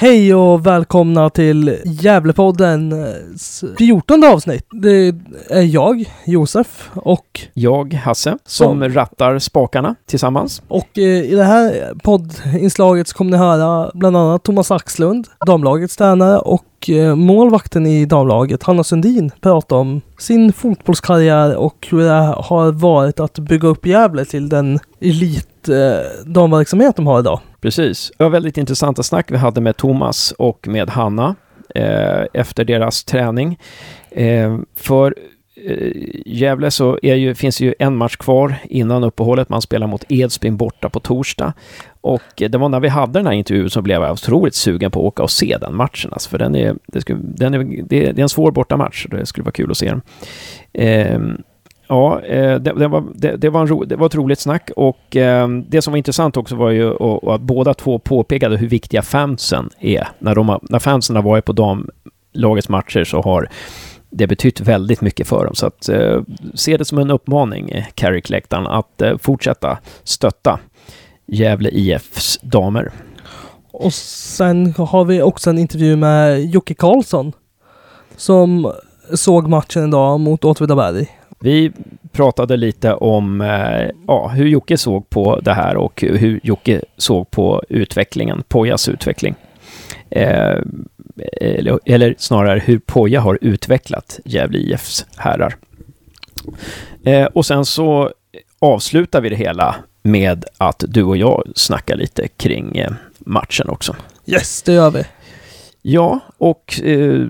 Hej och välkomna till Gävlepoddens 14 avsnitt. Det är jag, Josef, och... Jag, Hasse, som Så. rattar spakarna tillsammans. Och eh, i det här poddinslaget så kommer ni höra bland annat Thomas Axlund, damlagets tränare, och eh, målvakten i damlaget, Hanna Sundin, prata om sin fotbollskarriär och hur det har varit att bygga upp Gävle till den elit eh, damverksamhet de har idag. Precis. Det var väldigt intressanta snack vi hade med Thomas och med Hanna eh, efter deras träning. Eh, för eh, Gävle så är ju, finns ju en match kvar innan uppehållet. Man spelar mot Edsbyn borta på torsdag. Och eh, det var när vi hade den här intervjun så blev jag otroligt sugen på att åka och se den matchen. Alltså, för den är, det, skulle, den är, det, det är en svår bortamatch. och Det skulle vara kul att se den. Ehm, Ja, eh, det, det, var, det, det, var en ro, det var ett roligt snack och ehm, det som var intressant också var ju att båda två påpekade hur viktiga fansen är. När, de när fansen har varit på damlagets matcher så har det betytt väldigt mycket för dem. Så att eh, se det som en uppmaning, eh, Carrick-läktaren, att eh, fortsätta stötta Gävle IFs damer. Och sen har vi också en intervju med Jocke Karlsson som såg matchen idag mot Åtvidaberg. Vi pratade lite om eh, ja, hur Jocke såg på det här och hur Jocke såg på utvecklingen, Pojas utveckling. Eh, eller, eller snarare hur Poja har utvecklat Gävle IFs herrar. Eh, och sen så avslutar vi det hela med att du och jag snackar lite kring eh, matchen också. Yes, det gör vi. Ja, och eh,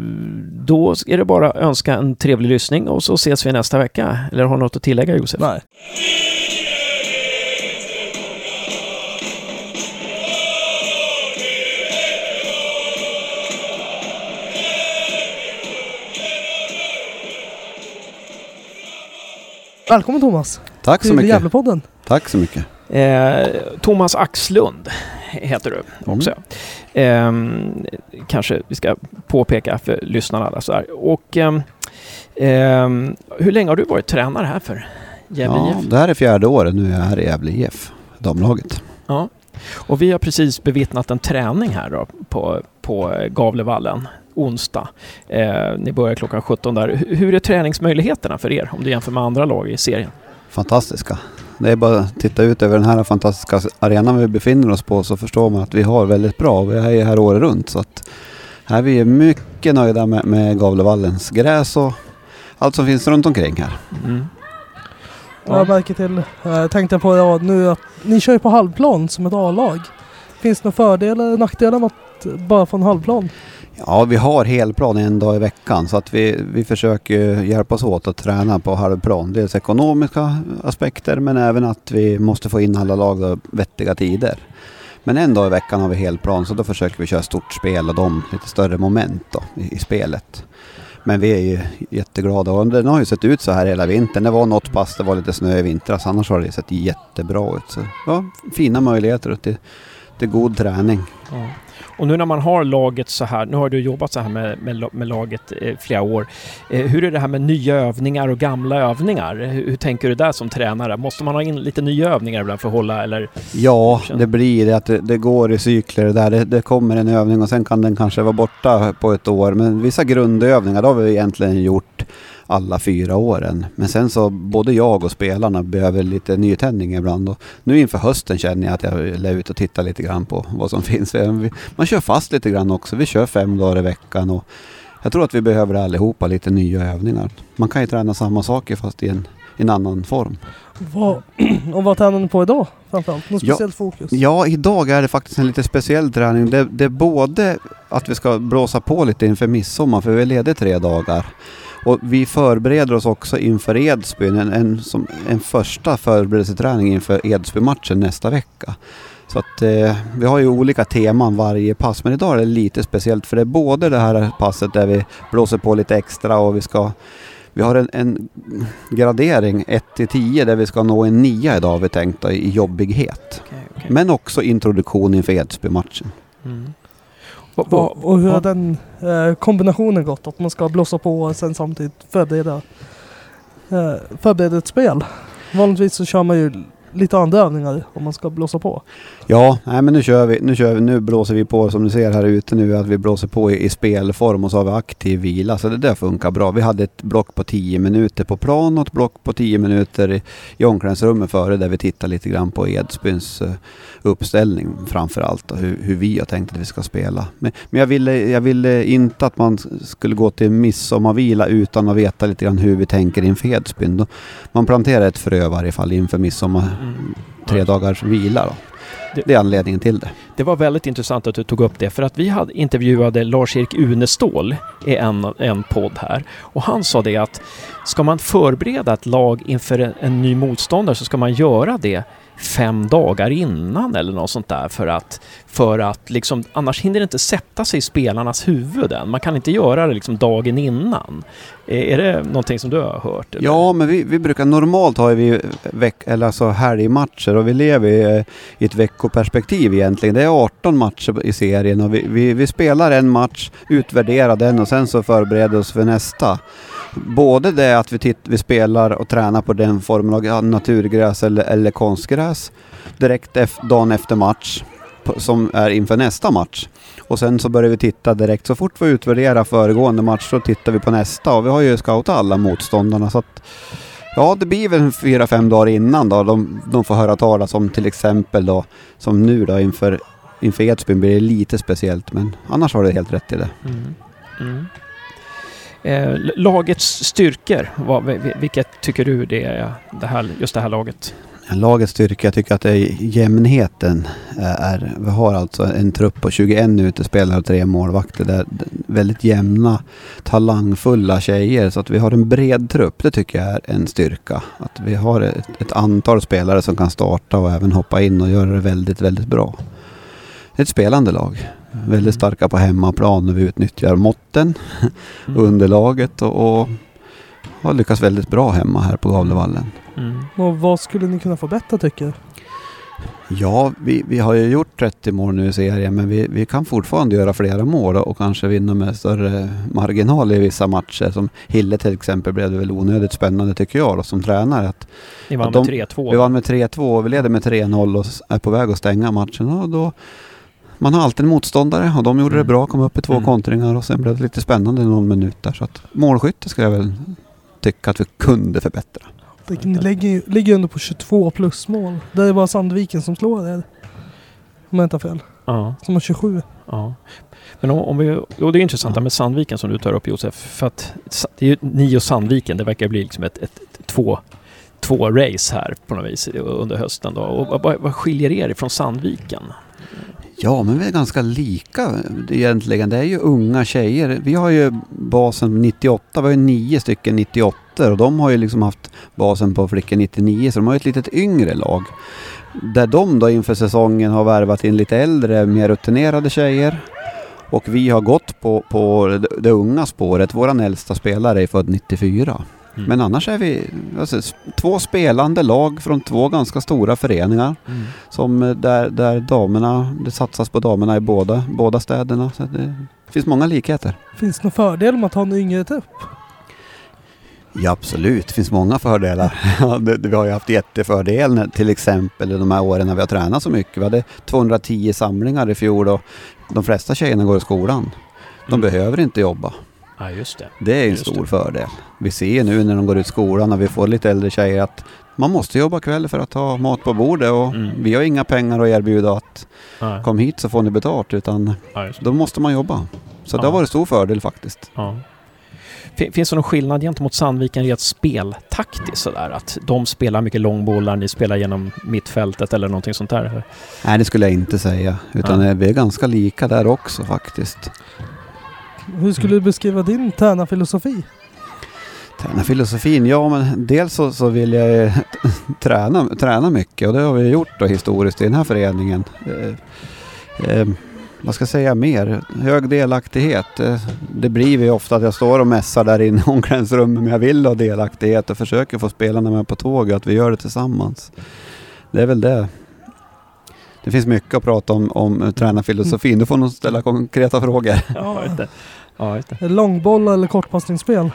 då är det bara att önska en trevlig lyssning och så ses vi nästa vecka. Eller har du något att tillägga Josef? Nej. Välkommen Thomas Tack så till mycket. Gävlepodden. Tack så mycket. Eh, Thomas Axlund heter du också. Eh, kanske vi ska påpeka för lyssnarna. Där, så här. Och ehm, hur länge har du varit tränare här för Gävle Ja, IF? det här är fjärde året nu jag är här i Gävle IF, damlaget. Ja. Och vi har precis bevittnat en träning här då på, på Gavlevallen onsdag. Eh, ni börjar klockan 17 där. Hur är träningsmöjligheterna för er om du jämför med andra lag i serien? Fantastiska. Det är bara att titta ut över den här fantastiska arenan vi befinner oss på så förstår man att vi har väldigt bra. Vi är ju här året runt så att här är vi mycket nöjda med, med Gavlevallens gräs och allt som finns runt omkring här. Mm. Jag märker till, eh, tänkte jag på ja, nu att ni kör ju på halvplan som ett A-lag. Finns det några fördelar eller nackdelar med att bara få en halvplan? Ja, vi har helplan en dag i veckan så att vi, vi försöker hjälpas åt att träna på halvplan. Dels ekonomiska aspekter men även att vi måste få in alla lag vettiga tider. Men en dag i veckan har vi helplan så då försöker vi köra stort spel och de lite större moment då i, i spelet. Men vi är ju jätteglada och den har ju sett ut så här hela vintern. Det var något pass, det var lite snö i vintras, annars har det sett jättebra ut. Så, ja, fina möjligheter till, till god träning. Ja. Och nu när man har laget så här, nu har du jobbat så här med, med, med laget eh, flera år. Eh, hur är det här med nya övningar och gamla övningar? Hur, hur tänker du där som tränare? Måste man ha in lite nya övningar ibland för att hålla eller? Ja, det blir det att det, det går i cykler det där. Det, det kommer en övning och sen kan den kanske vara borta på ett år. Men vissa grundövningar, det har vi egentligen gjort alla fyra åren. Men sen så både jag och spelarna behöver lite nytändning ibland. Och nu inför hösten känner jag att jag vill ut och titta lite grann på vad som finns. Man kör fast lite grann också. Vi kör fem dagar i veckan. Och jag tror att vi behöver allihopa lite nya övningar. Man kan ju träna samma saker fast i en, i en annan form. Vad, och vad tränar ni på idag framförallt? Något Ja. speciellt fokus? Ja, idag är det faktiskt en lite speciell träning. Det, det är både att vi ska blåsa på lite inför midsommar, för vi är lediga tre dagar. Och vi förbereder oss också inför Edsbyn, en, en, som, en första förberedelseträning inför Edsby-matchen nästa vecka. Så att eh, vi har ju olika teman varje pass, men idag är det lite speciellt för det är både det här passet där vi blåser på lite extra och vi ska vi har en, en gradering 1 till 10 där vi ska nå en 9 idag har vi tänkt i jobbighet. Okay, okay. Men också introduktion inför Edsby-matchen. Mm. Vad- Och, hur har den eh, kombinationen gått? Att man ska blåsa på och sen samtidigt förbereda, eh, förbereda ett spel? Vanligtvis så kör man ju lite andra övningar om man ska blåsa på. Ja, nej, men nu kör vi. Nu, kör vi, nu blåser vi på som du ser här ute nu att vi blåser på i, i spelform och så har vi aktiv vila. Så det där funkar bra. Vi hade ett block på 10 minuter på plan och ett block på 10 minuter i, i omklädningsrummet före där vi tittar lite grann på Edsbyns uh, uppställning framför allt och hur, hur, vi har tänkt att vi ska spela. Men, men jag, ville, jag ville inte att man skulle gå till midsommarvila utan att veta lite grann hur vi tänker inför Edsbyn. Man planterar ett frö i varje fall inför midsommar, mm. tre dagars vila. Då. Det, det, är anledningen till det. Det var väldigt intressant att du tog upp det för att vi hade intervjuade Lars-Erik Unestål i en, en podd här och han sa det att ska man förbereda ett lag inför en, en ny motståndare så ska man göra det fem dagar innan eller något sånt där för att, för att liksom, annars hinner det inte sätta sig i spelarnas huvuden. Man kan inte göra det liksom dagen innan. Är det någonting som du har hört? Eller? Ja, men vi, vi brukar normalt ha vi veck, eller alltså helgmatcher och vi lever i, eh, i ett veckoperspektiv egentligen. Det är 18 matcher i serien och vi, vi, vi spelar en match, utvärderar den och sen så förbereder oss för nästa både det att vi, titt, vi spelar och tränar på den formen av naturgräs eller, eller konstgräs direkt ef, dagen efter match som är inför nästa match. Och sen så börjar vi titta direkt, så fort vi utvärderar föregående match så tittar vi på nästa och vi har ju scoutat alla motståndarna så att Ja, det blir väl fyra, fem dagar innan då de, de får höra talas om till exempel då som nu då inför, inför Edsbyn blir det lite speciellt men annars har du helt rätt i det. Mm. Mm. Eh, lagets styrkor, vad, vilket tycker du det är, det här, just det här laget? Lagets styrka, jag tycker att det är jämnheten. Eh, är, vi har alltså en trupp på 21 utespelare och tre målvakter. Det är väldigt jämna, talangfulla tjejer. Så att vi har en bred trupp, det tycker jag är en styrka. Att vi har ett, ett antal spelare som kan starta och även hoppa in och göra det väldigt, väldigt bra. Det är ett spelande lag. Väldigt starka på hemmaplan när vi utnyttjar måtten, mm. underlaget och, och har lyckats väldigt bra hemma här på Gavlevallen. Mm. Och vad skulle ni kunna förbättra tycker du? Ja, vi, vi har ju gjort 30 mål nu i serien men vi, vi kan fortfarande göra flera mål och kanske vinna med större marginal i vissa matcher. Som Hille till exempel blev det väl onödigt spännande tycker jag då, som tränare. Att, Ni vann med 3-2? Vi vann med 3-2 och vi leder med 3-0 och är på väg att stänga matchen. Och då, man har alltid en motståndare och de gjorde mm. det bra, kom upp i två mm. kontringar och sen blev det lite spännande i någon minut där. Så att målskytte ska jag väl tycka att vi kunde förbättra. Ni ligger, ligger under på 22 plus mål. Det är bara Sandviken som slår det. Om jag inte har fel. Ja. Som har 27. Ja. Men om, om vi, jo, det är intressant ja. med Sandviken som du tar upp Josef. För att det är ju ni och Sandviken, det verkar bli liksom ett, ett, ett två, två race här på något vis under hösten. Då. Och vad, vad skiljer er ifrån Sandviken? Ja, men vi är ganska lika eh, egentligen. Det är ju unga tjejer. Vi har ju basen 98, vi har ju nio stycken 98 och de har ju liksom haft basen på flickor 99 så de har ju ett litet yngre lag. Där de då inför säsongen har värvat in lite äldre, mer rutinerade tjejer. Och vi har gått på, på det, det unga spåret. Våran äldsta spelare är född 94. Mm. Men annars är vi alltså, två spelande lag från två ganska stora föreningar. Mm. Som eh, där, där damerna, det satsas på damerna i båda, båda städerna. Så det finns många likheter. Finns det någon fördel med att ha en yngre trupp? Ja absolut, det finns många fördelar. vi har ju haft jättefördel när, till exempel de här åren när vi har tränat så mycket. Vi hade 210 samlingar i fjol och de flesta tjejerna går i skolan. De mm. behöver inte jobba. Ja, just det. Det är en stor det. fördel. Vi ser nu när de går ut skolan och vi får lite äldre tjejer att man måste jobba kväll för att ha mat på bordet och mm. vi har inga pengar att erbjuda att Nej. kom hit så får ni betalt utan ja, då måste man jobba. Så ja. det har varit stor fördel faktiskt. Ja. Finns det någon skillnad gentemot Sandviken rent speltaktiskt sådär? Att de spelar mycket långbollar, ni spelar genom mittfältet eller någonting sånt där? Nej, det skulle jag inte säga. Utan ja. vi är ganska lika där också faktiskt. Hur skulle du beskriva din tränarfilosofi? Tränarfilosofin? Ja, men dels så, så vill jag träna, träna mycket och det har vi gjort då historiskt i den här föreningen. Eh, eh, vad ska jag säga mer? Hög delaktighet. Eh, det blir ju ofta att jag står och mässar där inne i omklädningsrummet men jag vill ha delaktighet och försöker få spelarna med på tåget att vi gör det tillsammans. Det är väl det. Det finns mycket att prata om, om tränarfilosofin. Du får nog ställa konkreta frågor. Ja, Ja, Långboll eller kortpassningsspel?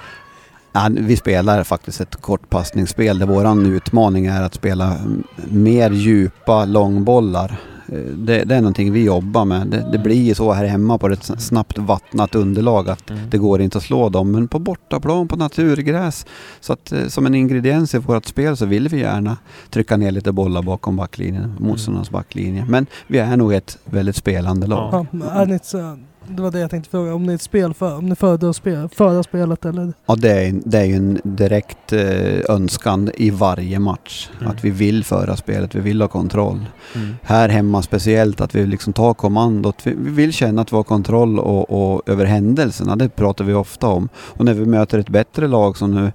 Ja, vi spelar faktiskt ett kortpassningsspel där våran utmaning är att spela mer djupa långbollar. Eh, Det, det är någonting vi jobbar med. Det, det blir ju så här hemma på ett snabbt vattnat underlag att Mm. det går inte att slå dem. Men på bortaplan, på naturgräs, så att eh, som en ingrediens i vårt spel så vill vi gärna trycka ner lite bollar bakom backlinjen, motståndarnas backlinje. Men vi är nog ett väldigt spelande lag. Ja. Är ni ett, det var det jag tänkte fråga. Om ni är ett spel för, om ni föredrar att spela, föra spelet eller? Ja, det är, det är ju en direkt eh, önskan i varje match. Mm. Att vi vill föra spelet, vi vill ha kontroll. Mm. Här hemma speciellt att vi liksom tar kommandot. Vi, vi vill känna att vi har kontroll och, och över händelserna. Det pratar vi ofta om. Och när vi möter ett bättre lag som nu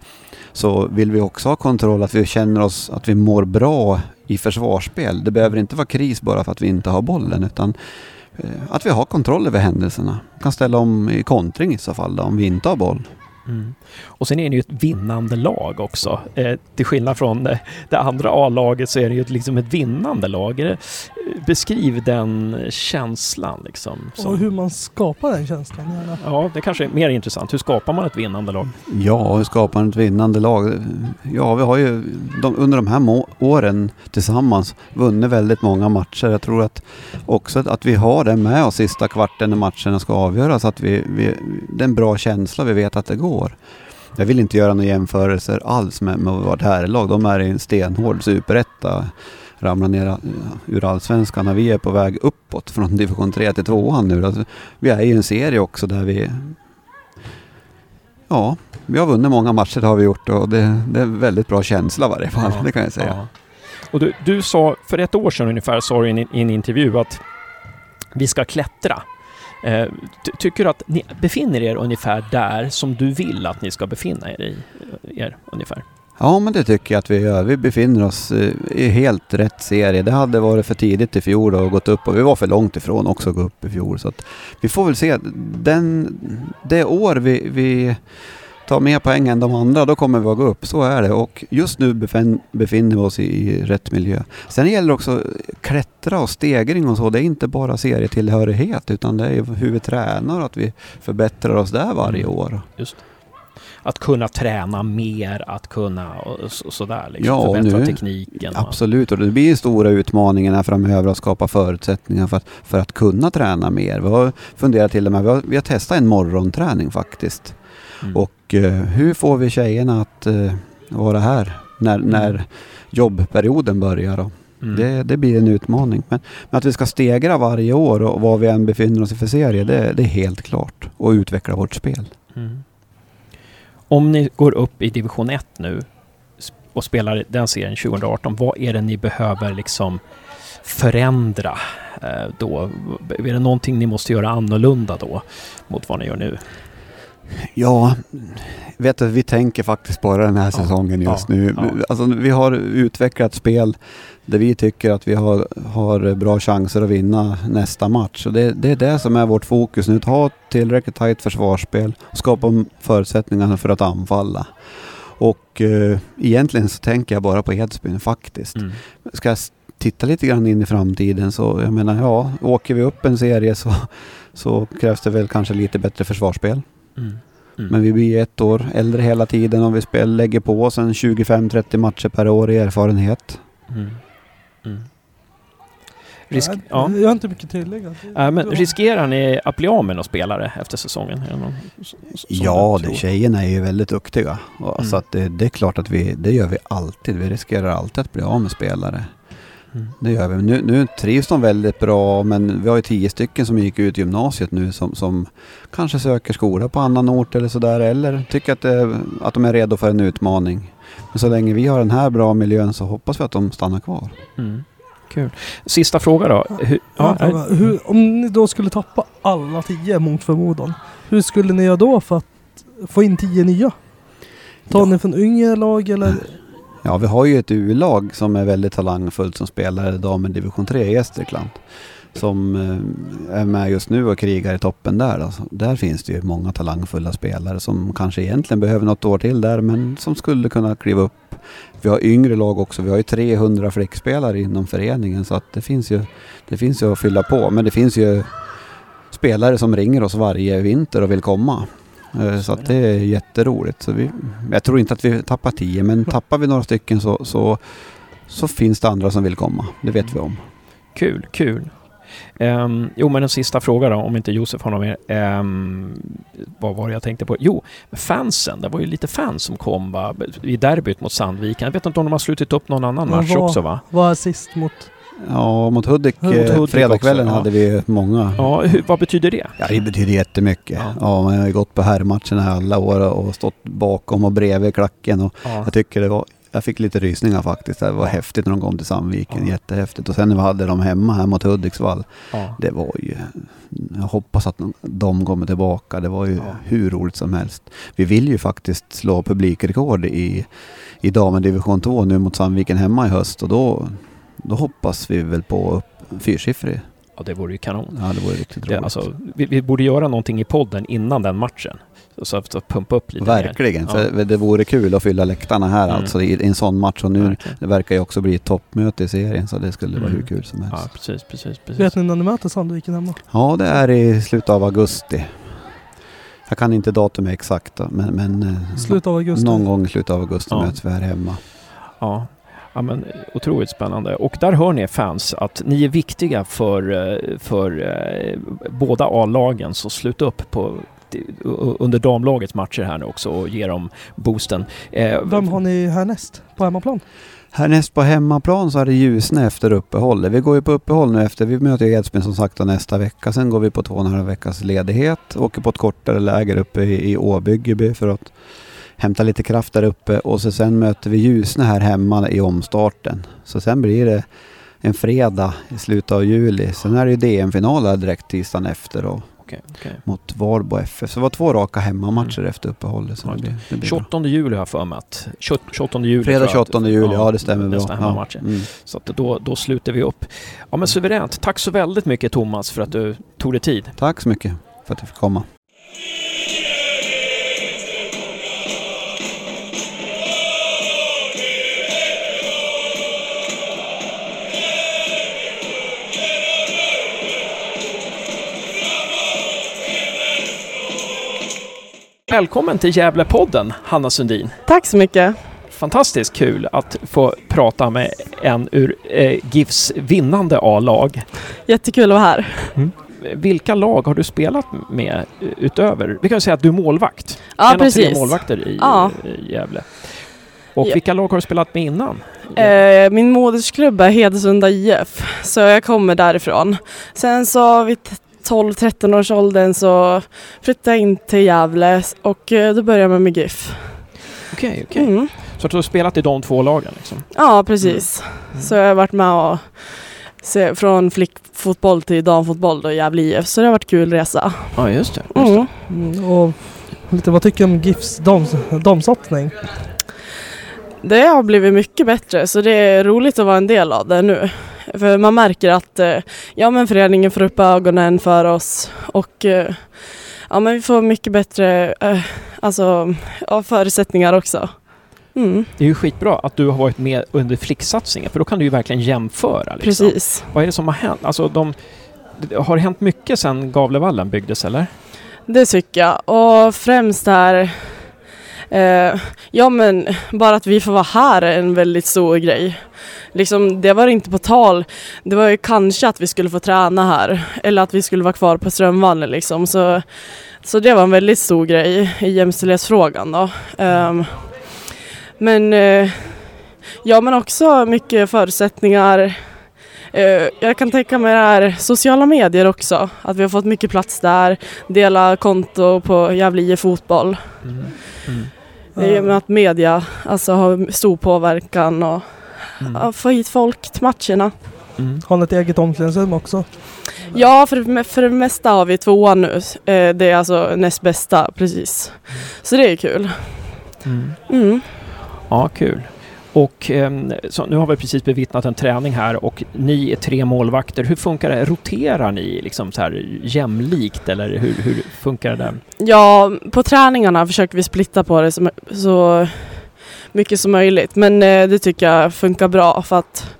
så vill vi också ha kontroll, att vi känner oss att vi mår bra i försvarsspel. Det behöver inte vara kris bara för att vi inte har bollen utan Eh, att vi har kontroll över händelserna. Kan ställa om i kontring i så fall då, om vi inte har boll. Mm. Och sen är det ju ett vinnande lag också. Eh, till skillnad från eh, det andra A-laget så är det ju ett, liksom ett vinnande lag. Eh, beskriv den känslan liksom. som- Och hur man skapar den känslan gärna. Ja, det kanske är mer intressant. Hur skapar man ett vinnande lag? Ja, hur skapar man ett vinnande lag? Ja, vi har ju de, under de här må- åren tillsammans vunnit väldigt många matcher. Jag tror att också att, att vi har det med oss sista kvarten när matcherna ska avgöras. Att vi, vi, det är en bra känsla, vi vet att det går. Jag vill inte göra några jämförelser alls med, med vårt herrlag. De är i en stenhård superetta. Ramlar ner eh, ur allsvenskan när vi är på väg uppåt från division 3 till 2 nu. Alltså, vi är i en serie också där vi Ja, vi har vunnit många matcher det har vi gjort och det, det är en väldigt bra känsla i varje fall, det kan jag säga. Ja. Och du, du sa, för ett år sedan ungefär, sa du i en, i en intervju att vi ska klättra. Eh, ty, tycker du att ni befinner er ungefär där som du vill att ni ska befinna er i? Er, ungefär? Ja, men det tycker jag att vi gör. Vi befinner oss eh, i helt rätt serie. Det hade varit för tidigt i fjol och gått upp och vi var för långt ifrån också att gå upp i fjol. Så att vi får väl se. Den, det år vi, vi tar mer poäng än de andra, då kommer vi att gå upp. Så är det. Och just nu befin, befinner vi oss i, rätt miljö. Sen gäller det också klättra och stegring och så. Det är inte bara serietillhörighet utan det är hur vi tränar och att vi förbättrar oss där varje Mm. år. Just Att kunna träna mer, att kunna och så, sådär liksom. Ja, Förbättra nu- tekniken. Absolut, och det blir stora utmaningar här framöver att skapa förutsättningar för att, för att kunna träna mer. Vi har funderat till och med, vi har, vi har testat en morgonträning faktiskt. Mm. Och eh, hur får vi tjejerna att eh, vara här när, när jobbperioden börjar? Då? Mm. Det, det blir en utmaning. Men, men att vi ska stegra varje år och var vi än befinner oss i för serie, det, det är helt klart. Och utveckla vårt spel. Mm. Om ni går upp i division 1 nu och spelar den serien 2018, vad är det ni behöver liksom förändra eh, då? Är det någonting ni måste göra annorlunda då mot vad ni gör nu? Ja, vet du, vi tänker faktiskt bara den här Ja, säsongen just ja, nu. ja. Alltså, vi har utvecklat spel där vi tycker att vi har, har bra chanser att vinna nästa match. Och det, det är det som är vårt fokus nu. Att ha tillräckligt tajt försvarsspel och skapa förutsättningarna för att anfalla. Och eh, egentligen så tänker jag bara på Edsbyn faktiskt. Mm. Ska jag titta lite grann in i framtiden så jag menar ja, åker vi upp en serie så, så krävs det väl kanske lite bättre försvarsspel. Mm. Mm. Men vi blir ett år äldre hela tiden och vi spel, lägger på oss en 25-30 matcher per år i erfarenhet. Mm. Mm. Risk, ja. Jag har inte mycket att tillägga. Äh, men riskerar ni att bli av med några spelare efter säsongen? Ja, det, tjejerna är ju väldigt duktiga. Mm. Så att det, det är klart att vi, det gör vi alltid. Vi riskerar alltid att bli av med spelare. Mm. Det gör vi. Nu, nu trivs de väldigt bra men vi har ju tio stycken som gick ut gymnasiet nu som, som kanske söker skola på annan ort eller sådär eller tycker att, det, att de är redo för en utmaning. Men så länge vi har den här bra miljön så hoppas vi att de stannar kvar. Mm. Kul. Sista fråga då. Hur, Ja, ja, fråga. hur, om ni då skulle tappa alla tio mot förmodan. Hur skulle ni göra då för att få in tio nya? Tar Ja. ni från yngre lag eller? Ja, vi har ju ett U-lag som är väldigt talangfullt som spelar damen division 3 i Gästrikland. Som eh, är med just nu och krigar i toppen där. Alltså. Där finns det ju många talangfulla spelare som kanske egentligen behöver något år till där men som skulle kunna kliva upp. Vi har yngre lag också. Vi har ju 300 flickspelare inom föreningen så att det finns ju, det finns ju att fylla på. Men det finns ju spelare som ringer oss varje vinter och vill komma. Eh, Så att det är jätteroligt. Så vi, jag tror inte att vi tappar tio, men tappar vi några stycken så, så, så finns det andra som vill komma. Det vet vi om. Kul, kul. Ehm, jo, men en sista fråga då, om inte Josef har något mer. Ehm, vad var det jag tänkte på? Jo, fansen. Det var ju lite fans som kom va? i derbyt mot Sandviken. Jag vet inte om de har slutit upp någon annan Men match vad- också va? Var sist mot... Ja, mot Hudik, Ja, mot eh, Hudik fredagskvällen också, ja. hade vi många. Ja, hur, vad betyder det? Ja, det betyder jättemycket. Ja. Ja. man har ju gått på herrmatcherna alla år och stått bakom och bredvid klacken. Och Ja. jag tycker det var, jag fick lite rysningar faktiskt. Det var häftigt när de kom till Sandviken, Ja. jättehäftigt. Och sen när vi hade dem hemma här mot Hudiksvall, Ja. det var ju... Jag hoppas att de kommer tillbaka. Det var ju Ja. hur roligt som helst. Vi vill ju faktiskt slå publikrekord i, i damen division 2 nu mot Sandviken hemma i höst. Och då, då hoppas vi väl på fyrsiffrig. ja, det vore ju kanon. Ja, det vore riktigt Det, roligt. alltså, vi, vi borde göra någonting i podden innan den matchen. Så, så att att pumpa upp lite Verkligen, mer. för det vore kul att fylla läktarna här Mm. alltså i, i en sån match. Och nu Verkligen. det verkar ju också bli ett toppmöte i serien så det skulle vara Mm. hur kul som helst. Ja, Ja, precis, precis, precis. Vet ni när ni möter Sandviken hemma? det är i slutet av augusti. Jag kan inte datumet exakt men, men eh, Slutet av augusti? någon gång i slutet av augusti Ja. möts vi här hemma. Ja. Ja, men otroligt spännande. Och där hör ni fans att ni är viktiga för, eh, för eh, båda A-lagen, så sluta upp på under damlagets matcher här nu också och ge dem boosten. Eh, Vem har ni härnäst på hemmaplan? Härnäst på hemmaplan så är det Ljusne efter uppehållet. Vi går ju på uppehåll nu efter, vi möter Edsbyn som sagt nästa vecka. Sen går vi på två och en halv veckas ledighet. Åker på ett kortare läger uppe i, i Åbyggeby för att hämta lite kraft där uppe. Och så sen möter vi Ljusne här hemma i omstarten. Så sen blir det en fredag i slutet av juli. Sen är det ju DM-final direkt tisdagen efter och okej, okej. mot Varbo FF. Så det var två raka hemmamatcher Mm. efter uppehållet. Så Ja, det blir, det blir bra. 28 juli har jag för mig att... 28 juli Fredag tror jag att- 28 juli, ja, det stämmer bra. Nästa hemmamatch. Ja, mm. Så att då, då slutar vi upp. Ja men suveränt. Tack så väldigt mycket Thomas för att du tog dig tid. Tack så mycket för att du fick komma. Välkommen till Gävlepodden, Hanna Sundin. Tack så mycket. Fantastiskt kul att få prata med en ur eh, GIFs vinnande A-lag. Jättekul att vara här. Vilka lag har du spelat med utöver? Vi kan säga att du är målvakt. Ja, en av tre precis. målvakter i, Ja. Gävle. Och Ja. vilka lag har du spelat med innan? Eh, min modersklubb är Hedesunda IF, så jag kommer därifrån. Sen så vid 12-13 års åldern så flyttade jag in till Gävle och eh, då började jag med GIF. Okej, okej. Mm. Så att du har spelat i de två lagen liksom? Ja, precis. Mm. Så jag har varit med och se, från flickfotboll till damfotboll i Gävle IF, så det har varit kul resa. Ja, just det. Just det. Mm. Mm, och lite, vad tycker du om GIFs dam, damsatsning? Det har blivit mycket bättre så det är roligt att vara en del av det nu. För man märker att eh, ja, men föreningen får upp ögonen för oss och eh, ja, men vi får mycket bättre eh, alltså, ja, förutsättningar också. Mm, Det är ju skitbra att du har varit med under flicksatsningen för då kan du ju verkligen jämföra. Liksom. precis. Vad är det som har hänt? Alltså, de, har det hänt mycket sedan Gavlevallen byggdes eller? Det tycker jag. Och främst här Eh, ja men bara att vi får vara här är en väldigt stor grej. Liksom, det var inte på tal. Det var ju kanske att vi skulle få träna här eller att vi skulle vara kvar på Strömvallen liksom. Så, så det var en väldigt stor grej i jämställdhetsfrågan då. Eh, men eh, ja men också mycket förutsättningar. Eh, jag kan tänka mig det här sociala medier också. Att vi har fått mycket plats där. Dela konto på Gävle IF fotboll. Mm. Mm. I och med att media alltså, har stor påverkan och Mm. få hit folk till matcherna. Mm. Har ni ett eget omklädningsrum också? Ja, för, för det mesta har vi tvåan nu. Eh, Det är alltså näst bästa, precis. Så det är kul. Mm. Mm. Ja, kul. Och ehm, så nu har vi precis bevittnat en träning här och ni är tre målvakter. Hur funkar det? Roterar ni liksom så här jämlikt eller hur, hur funkar det? Ja, på träningarna försöker vi splitta på det så, så mycket som möjligt. Men eh, det tycker jag funkar bra för att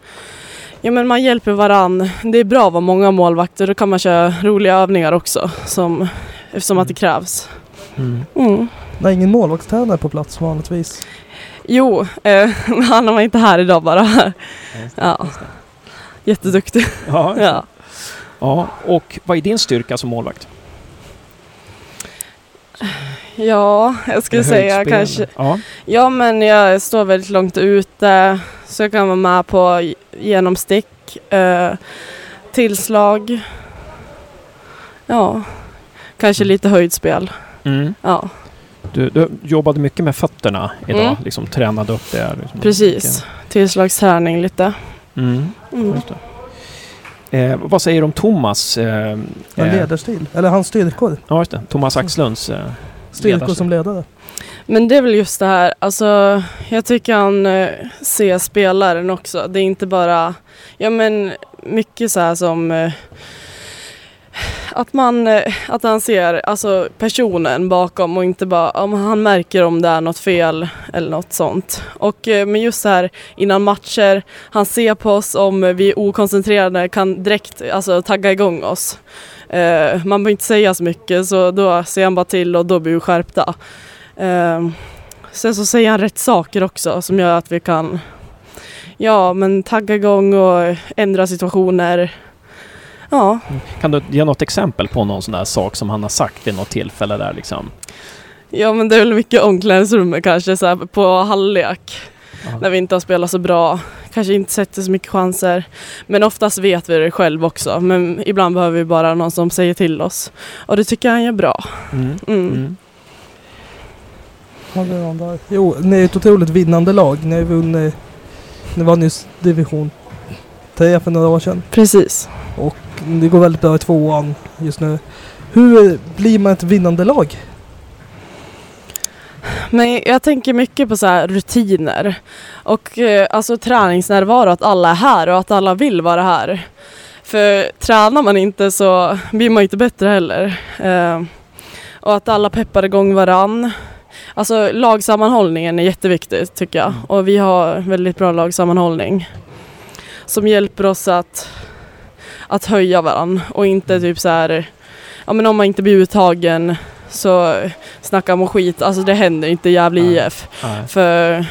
ja, men man hjälper varann. Det är bra att vara många målvakter. Då kan man köra roliga övningar också som, eftersom att det krävs. Mm. Mm. Nej, ingen målvaktstränare på plats vanligtvis. Jo, eh, han var inte här idag bara. Ja. Jätteduktig. Ja, Ja. ja, och vad är din styrka som målvakt? ja, jag skulle säga kanske Ja. Ja men jag står väldigt långt ute så jag kan vara med på genomstick, eh, tillslag, ja, kanske lite höjdspel. Mm. Ja, Du, du jobbade mycket med fötterna idag, Mm. liksom tränade upp det. Liksom. precis. Tillslagsträning lite. Mm. Mm. Eh, vad säger du om Thomas? Eh, En eh, ledarstil. Eller hans styrkor. ja, just det. Thomas Axlunds. Eh, Styrkor ledarstil. som ledare. Men det är väl just det här, alltså jag tycker han eh, ser spelaren också. Det är inte bara, ja men mycket så här som eh, att man, eh, att han ser alltså personen bakom och inte bara, om han märker om det är något fel eller något sånt. Och eh, men just så här innan matcher, han ser på oss om vi är okoncentrerade, kan direkt alltså tagga igång oss. Uh, man behöver inte säga så mycket så då ser han bara till och då blir vi skärpta. Uh, sen så säger han rätt saker också som gör att vi kan ja, men tagga igång och ändra situationer. Ja, Kan du ge något exempel på någon sån där sak som han har sagt vid något tillfälle där liksom? ja men det är väl mycket omklädningsrummet kanske så här på halvlek Ja. när vi inte har spelat så bra. Kanske inte sätter så mycket chanser. Men oftast vet vi det själv också. Men ibland behöver vi bara någon som säger till oss. Och det tycker jag han gör bra. Mm. Mm. Mm. Där? Jo, ni är ett otroligt vinnande lag. Ni har vunnit... Ni vann just division 3 för några år sedan. Precis. Det går väldigt bra i tvåan just nu. Hur blir man ett vinnande lag? Men jag tänker mycket på så här rutiner och eh, alltså träningsnärvaro, att alla är här och att alla vill vara här. För tränar man inte så blir man inte bättre heller. Eh, och att alla peppar igång varann. Alltså lagsammanhållningen är jätteviktigt tycker jag och vi har väldigt bra lagsammanhållning som hjälper oss att, att höja varann och inte typ så här, ja men om man inte blir uttagen så snacka om skit, alltså det händer inte i Gävle Nej. IF. Nej. För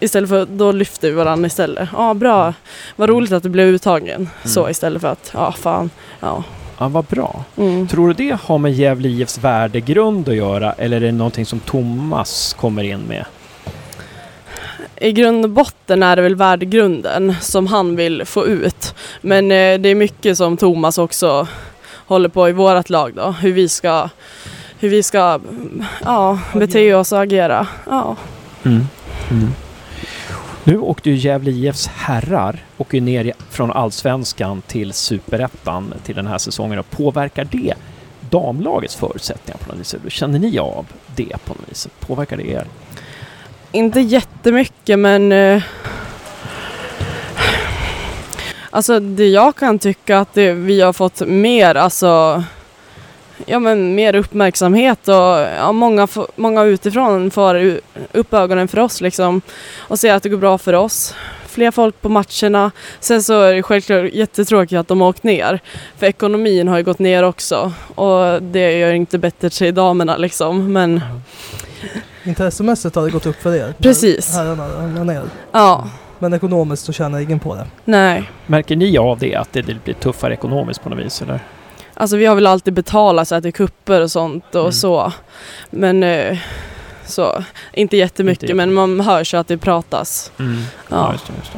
istället för, då lyfter vi varandra istället. Ja bra, vad roligt att du blev uttagen. Så istället för att, ja fan, ja. Ja, vad bra. Mm. Tror du det har med Gävle IFs värdegrund att göra eller är det någonting som Thomas kommer in med? I grund och botten är det väl värdegrunden som han vill få ut. Men eh, det är mycket som Thomas också håller på i vårt lag då. Hur vi ska, hur vi ska mm, ja, bete oss och agera. Ja. Mm. mm. Nu åkte ju Gävle IFs herrar åker ner från allsvenskan till superettan till den här säsongen och påverkar det damlagets förutsättningar på något vis? Känner ni av det på något vis? Påverkar det er? Inte jättemycket men eh, Alltså det jag kan tycka att det, vi har fått mer alltså Ja men mer uppmärksamhet och ja, många, många utifrån får upp ögonen för oss liksom och ser att det går bra för oss. Fler folk på matcherna. Sen så är det självklart jättetråkigt att de har åkt ner. För ekonomin har ju gått ner också och det gör inte bättre till damerna liksom. Men Intressemässigt har det gått upp för er. Precis. Herrarna ramlar ner. ja, Men ekonomiskt så tjänar ingen på det. nej. Märker ni av det, att det blir tuffare ekonomiskt på något vis? Eller? Alltså vi har väl alltid betalat så här till kupper och sånt och Mm. så. Men eh, så, inte jättemycket Inte men man hör så att det pratas. Ja, Ja. just det. Just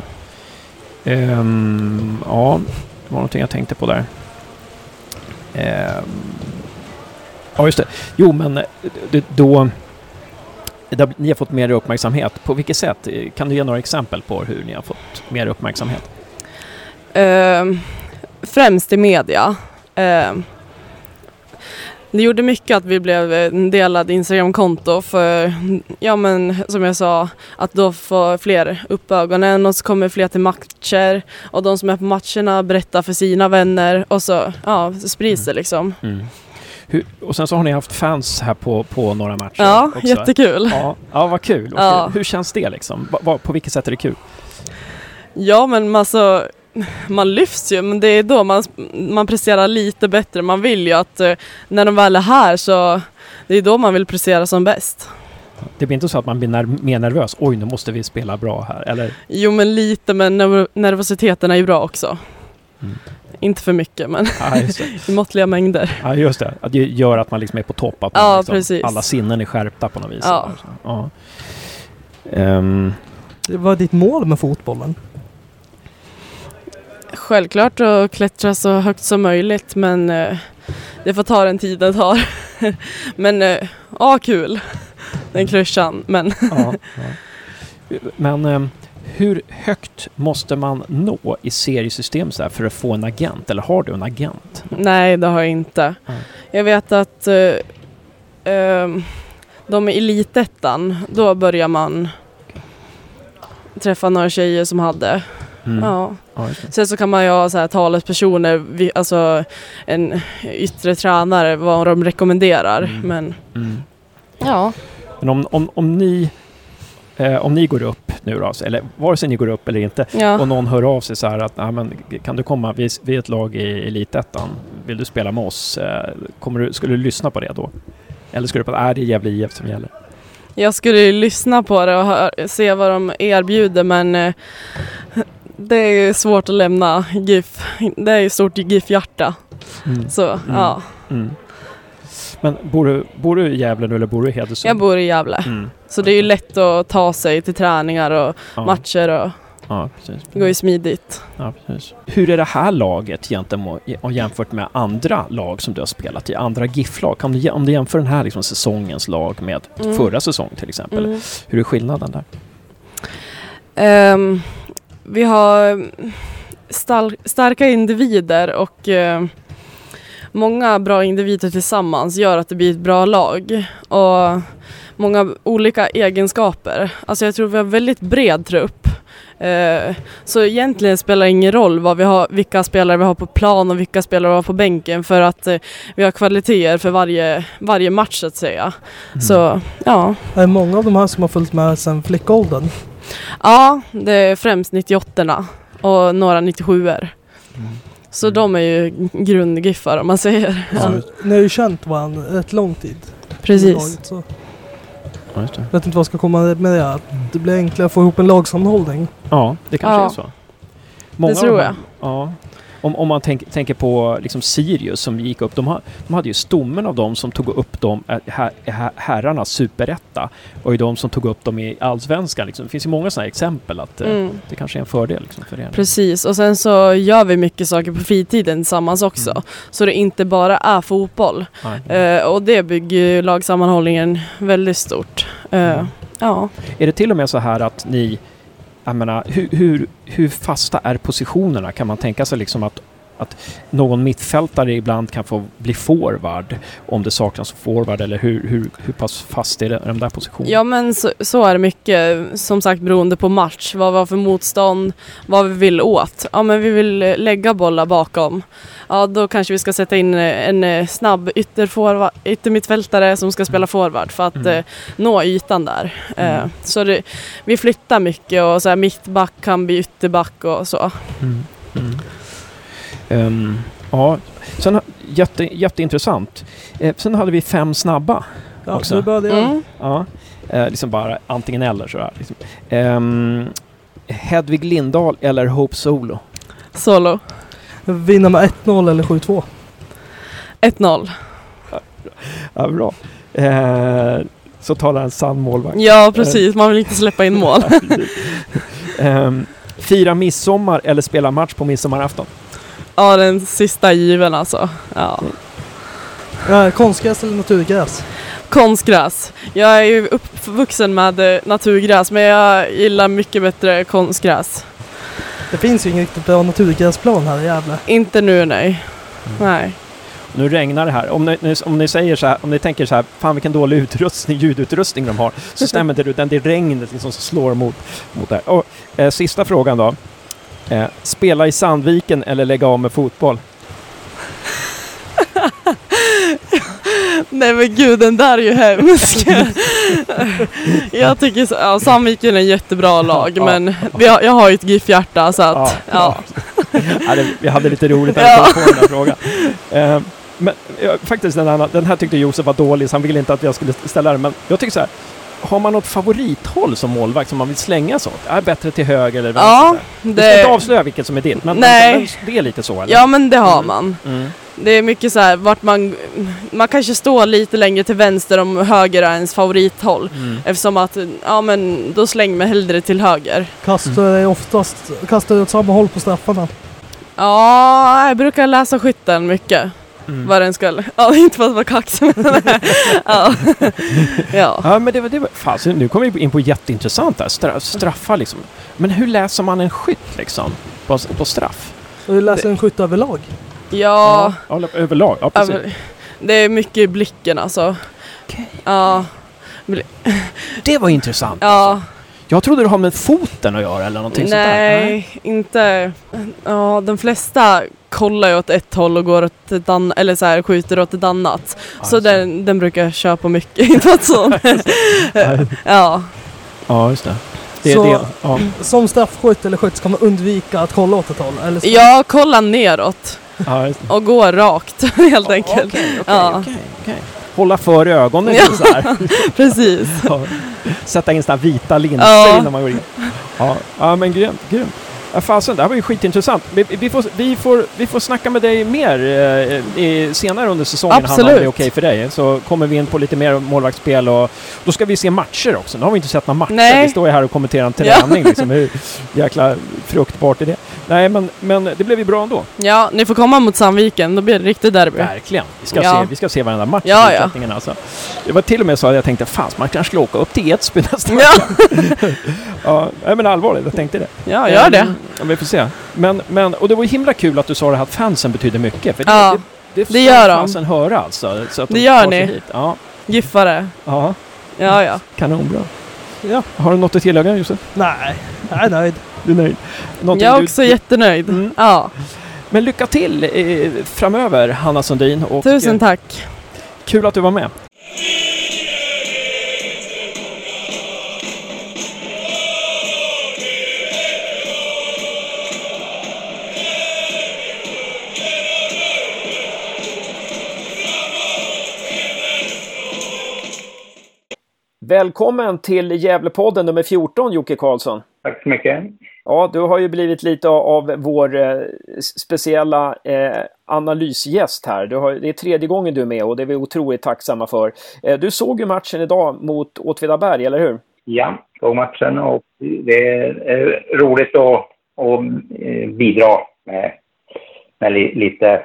det. Ehm, ja, det var någonting jag tänkte på där. Ehm, ja, just det. Jo, men eh, det, då... har- Ni har fått mer uppmärksamhet. På vilket sätt? Eh, Kan du ge några exempel på hur ni har fått mer uppmärksamhet? Ehm, främst i media. Ehm, det gjorde mycket att vi blev en delad Instagramkonto för, ja men som jag sa, att då får fler upp ögonen och så kommer fler till matcher och de som är på matcherna berättar för sina vänner och så, ja, så sprids det liksom. Hur, och sen så har ni haft fans här på, på några matcher Ja, också. jättekul. Ja, ja, vad kul. Ja. Hur känns det liksom? Va, på vilket sätt är det kul? Ja men alltså man lyfts ju men det är då man, man presterar lite bättre. Man vill ju att eh, när de väl är här så det är då man vill prestera som bäst. Det blir inte så att man blir ner mer nervös. Oj, nu måste vi spela bra här. Eller? Jo men lite men nerv nervositeten är ju bra också. Mm. Inte för mycket men Ja, just det. i måttliga mängder. Ja, just det. Att det gör att man liksom är på topp. Att Ja, liksom, precis. Alla sinnen är skärpta på något vis. Ja. Så, ja. Ehm, Vad är ditt mål med fotbollen? Självklart att klättra så högt som möjligt men eh, det får ta den tid det tar. men eh, ja, kul. Den klyschan. Men ja, ja. Men ehm, hur högt måste man nå i seriesystemet så här för att få en agent? Eller har du en agent? nej, det har jag inte. Ja. Jag vet att eh, ehm, de i elitettan, då börjar man träffa några tjejer som hade. Mm. Ja. Ja. Sen så kan man ju ha så här talespersoner, alltså en yttre tränare, vad de rekommenderar. Mm. Men Mm. ja, Men om, om, om ni eh, om ni går upp nu då, eller vare sig ni går upp eller inte, ja. och någon hör av sig så här att "Nej, men, kan du komma, vi, vi är ett lag i Elitettan, vill du spela med oss? Eh, kommer du, skulle du lyssna på det då? Eller skulle du på att äh, det är Gävle IF som gäller? Jag skulle ju lyssna på det och hö- se vad de erbjuder men eh, det är ju svårt att lämna GIF. Det är ju stort GIF-hjärta. Så ja, Mm. Men bor du, bor du i Gävle nu eller bor du i Hedesund? jag bor i Gävle. Mm. Så det är ju lätt att ta sig till träningar och Ja, matcher och ja, precis. det går ju smidigt. Ja, precis. Hur är det här laget gentemot, jämfört med andra lag som du har spelat i? Andra GIF-lag? Kan du, om du jämför den här liksom, säsongens lag med Mm. förra säsongen till exempel. Mm. Hur är skillnaden där? Ehm, vi har starka individer och eh, många bra individer tillsammans gör att det blir ett bra lag. Och många olika egenskaper. Alltså jag tror vi har väldigt bred trupp. Eh, så egentligen spelar det ingen roll vad vi har, vilka spelare vi har på plan och vilka spelare vi har på bänken för att eh, vi har kvaliteter för varje, varje match så att säga. Så ja. Är det många av de här som har följt med sedan flickåldern? Ja, det är främst 98 och några 97er. Så Mm. de är ju grundgiffar om man säger. Ja. Så, ni har ju känt varandra rätt lång tid. Precis. laget, Ja, vet inte vad jag ska komma med det. Att det blir enklare att få ihop en lagsammanhållning. Ja, det kanske Ja. är så. Många Det tror jag. Ja. Om, om man tänk, tänker på liksom Sirius som gick upp, de, ha, de hade ju stommen av dem som tog upp dem, äh, her, her, herrarnas superetta och de som tog upp dem i allsvenskan. Liksom. Det finns ju många sådana exempel att eh, Mm. det kanske är en fördel liksom, för er. Precis, och sen så gör vi mycket saker på fritiden tillsammans också. Mm. Så det inte bara är fotboll. Eh, och det bygger ju lagsammanhållningen väldigt stort. Eh, Mm. Ja. Är det till och med så här att ni, jag menar, hur, hur, hur fasta är positionerna? Kan man tänka sig liksom att, att någon mittfältare ibland kan få bli forward om det saknas forward eller hur, hur, hur pass fast är det, de där positionerna? Ja men så, så är det mycket, som sagt beroende på match, vad vi har för motstånd, vad vi vill åt. Ja men vi vill eh, lägga bollar bakom. Ja då kanske vi ska sätta in eh, en eh, snabb ytterforward, yttermittfältare som ska spela forward för att Mm. eh, nå ytan där. Eh, Mm. så det, vi flyttar mycket och så här, mittback kan bli ytterback och så. Mm. Mm. Ehm, ja, sen, jätte, jätteintressant. Eh, sen hade vi fem snabba. Ja, Också. nu börjar det. Mm. Ja, eh, liksom bara antingen eller sådär. Liksom. Ehm, Hedvig Lindahl eller Hope Solo? Solo. Vinna med 1-0 eller 7-2. 1-0. Ja, bra. Eh, så talar en sann målvakt. Ja precis, man vill inte släppa in mål. Ehm, fira midsommar eller spela match på midsommarafton? ja den sista given alltså. Ja. Ja, konstgräs eller naturgräs? Konstgräs. Jag är ju uppvuxen med eh, naturgräs men jag gillar mycket bättre konstgräs. Det finns ju ingen riktigt bra naturgräsplan här i Gävle. Inte nu nej. Nej. Nu regnar det här. Om ni, ni- om ni säger så här, om ni tänker så här, fan vilken dålig utrustning, ljudutrustning de har, så stämmer inte det, utan det är regnet liksom som slår mot, mot det här. Och, eh, sista frågan då. Eh, spela i Sandviken eller lägga av med fotboll? Nej men gud den där är ju hemsk. jag tycker så, ja, Sandviken är en jättebra lag Ja. men har, jag har ju ett GIF-hjärta så att Ja, ja. Det, vi hade lite roligt när vi Ja. kom på den här frågan. Eh, men ja, faktiskt den här, den här tyckte Josef var dålig så han ville inte att jag skulle ställa den. Men jag tycker så här. Har man något favorithåll som målvakt som man vill slänga så? Är bättre till höger eller vänster? Ja, här? Du ska inte det, avslöja vilket som är ditt, men, Nej. men det är lite så eller? ja men det har Mm. man. Mm. Det är mycket så här vart man, man kanske står lite längre till vänster om höger är ens favorithåll. Mm. Eftersom att, ja men då slänger man hellre till höger. Kastar är oftast kastar åt samma håll på straffarna. Ja, jag brukar läsa skytten mycket. Mm. Vad den ska, ja inte för att vara kaxig men ja. ja. Ja, men det var... Det var fan, så nu kommer vi in på jätteintressant här. Stra, straffar liksom. Men hur läser man en skytt liksom? På, på straff? Vi läser en skytt överlag. Ja, ja överlag. Ja, precis. över, det är mycket i blicken alltså. Okej. Ja, Det var intressant. ja, Jag trodde det har med foten att göra eller någonting sånt där. nej, inte. Ja, de flesta kollar ju åt ett håll och går åt ett annat, eller så här skjuter åt ett annat. Ja, Så den, den brukar jag köpa mycket, inte något sånt. ja, Ja, just det. Det är Så- det. Ja. Som straffskytt eller skytt ska man undvika att kolla åt ett håll. Eller så. jag kollar neråt Ja, just det. och går rakt helt enkelt. Okej, okej, Ja. okej. Hålla för ögonen Ja. så här. Precis. Ja. Sätta in här vita linser Ja. innan man går in. Ja, ja men grymt. grymt. Ja, fasen, det här var ju skitintressant. Vi, vi, får, vi, får, vi får snacka med dig mer eh, i, senare under säsongen, Hanna, om det är okej för dig. Så kommer vi in på lite mer målvaktsspel och då ska vi se matcher också. Nu har vi inte sett några matcher. Nej. Vi står ju här och kommenterar en Ja. träning. Liksom. Hur jäkla fruktbart är det? Nej, men, men det blev ju bra ändå. Ja, ni får komma mot Sandviken, då blir det riktigt derby. Verkligen. Vi ska, Ja. se, vi ska se varenda match Ja, i ja. fortsättningen alltså. Det var till och med så att jag tänkte, fan, man kanske skulle åka upp till Edsbyn nästa Ja, Ja, nej, men allvarligt, jag tänkte det. ja gör det. Ja, vi får se. Men, men, och det var himla kul att du sa det här att fansen betyder mycket. För det, Ja, det, det gör de. fansen höra alltså. Så att de Det gör tar sig ni. Hit. Ja, Giffare. ja, Ja, ja. kanonbra. Ja. Har du något att tillägga Josef? Nej, jag är nöjd. Du är nöjd? Någonting Jag är du- också jättenöjd. Mm. Ja, Men lycka till eh, framöver, Hanna Sundin. Och, tusen eh, tack. Kul att du var med. Välkommen till Gävlepodden nummer 14, Jocke Karlsson. Tack så mycket. Ja, du har ju blivit lite av vår eh, speciella eh, analysgäst här. Du har, det är tredje gången du är med och det är vi otroligt tacksamma för. Eh, du såg ju matchen idag mot Åtvidaberg, eller hur? Ja, såg matchen och det är roligt att, att bidra med, med li, lite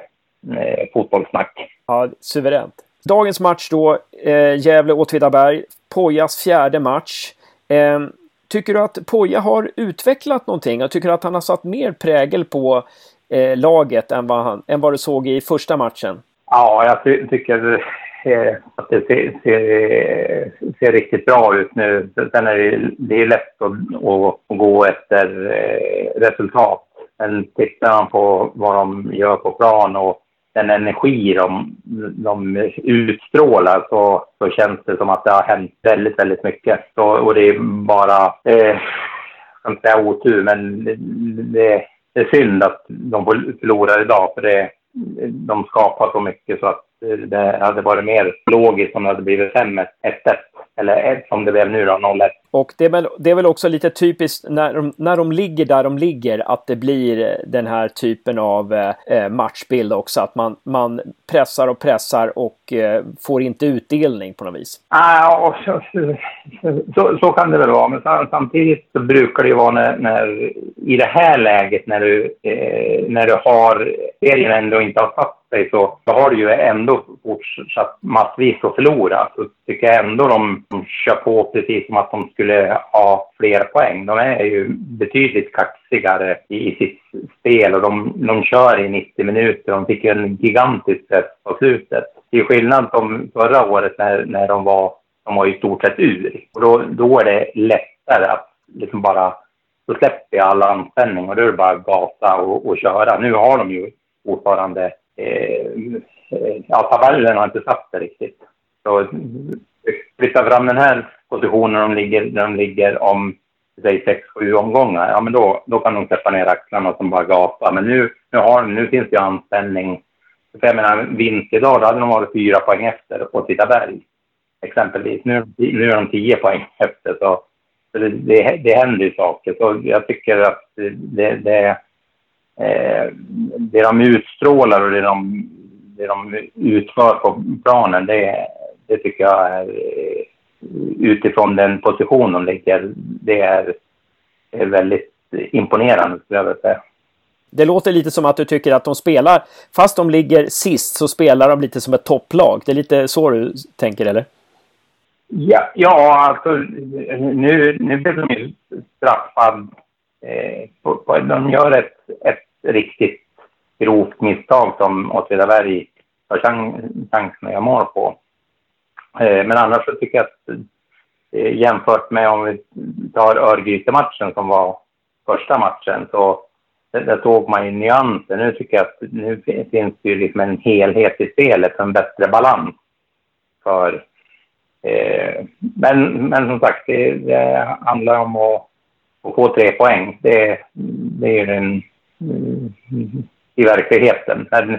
fotbollssnack. Ja, suveränt. Dagens match då, eh, Gävle-Åtvidaberg. Pojas fjärde match. Eh, tycker du att Poja har utvecklat någonting? Jag tycker att han har satt mer prägel på eh, laget än vad, han, än vad du såg i första matchen? Ja, jag ty tycker eh, att det ser, ser, ser riktigt bra ut nu. Sen är det, det är lätt att, att, gå efter eh, resultat. Men tittar man på vad de gör på plan och den energi de, de utstrålar så, så känns det som att det har hänt väldigt, väldigt mycket. Så, och det är bara, eh, jag ska inte säga otur, men det, det, är synd att de förlorar idag för det, de skapar så mycket så att det hade varit mer logiskt om det hade blivit 5-1, 1-1. Eller som det blev nu då, 0-1. Och det är, väl, det är väl också lite typiskt när de, när de ligger där de ligger att det blir eh, den här typen av eh, eh, matchbild också. Att man, man pressar och pressar och eh, får inte utdelning på något vis. Ah, ja, så, så, så kan det väl vara. Men samtidigt så brukar det ju vara när, när i det här läget när du, eh, när du har serien ändå inte har satt sig så, så har du ju ändå fortsatt massvis att förlora. Så tycker jag ändå de, de kör på precis som att de skulle ha fler poäng. De är ju betydligt kaxigare i, i sitt spel och de, de kör i 90 minuter. De fick ju en gigantisk press på slutet. Till skillnad från förra året när, när de var de var i stort sett ur. Och då, då är det lättare att liksom bara, då släpper jag all anspänning och då är det bara att gasa och, och köra. Nu har de ju fortfarande eh, eh ja, tabellen har inte satt det riktigt. Så eh, flytta fram den här Positioner de ligger, där de ligger om säg sex, sju omgångar, ja men då, då kan de släppa ner axlarna som bara gapa. Men nu, nu, har, nu finns det ju anspänning. För jag menar, vinst idag, då hade de varit fyra poäng efter Åtvidaberg. Exempelvis. Nu, nu är de tio poäng efter. Så, så det, det, det händer ju saker. Så jag tycker att det, det, eh, det de utstrålar och det de, det de utför på planen, det, det tycker jag är utifrån den position de ligger, det är, är väldigt imponerande skulle jag vilja säga. Det låter lite som att du tycker att de spelar, fast de ligger sist så spelar de lite som ett topplag. Det är lite så du tänker eller? Ja, ja alltså nu, nu blev de ju straffad. Eh, på, på, de gör ett, ett riktigt grovt misstag som Åtvidaberg har chansen att göra mål på. Eh, men annars så tycker jag att eh, jämfört med om vi tar Örgryte-matchen som var första matchen så där såg man ju nyanser. Nu tycker jag att nu finns det ju liksom en helhet i spelet, en bättre balans. För, eh, men, men som sagt, det, det handlar om att, att, få tre poäng. Det, det är ju den i verkligheten. Men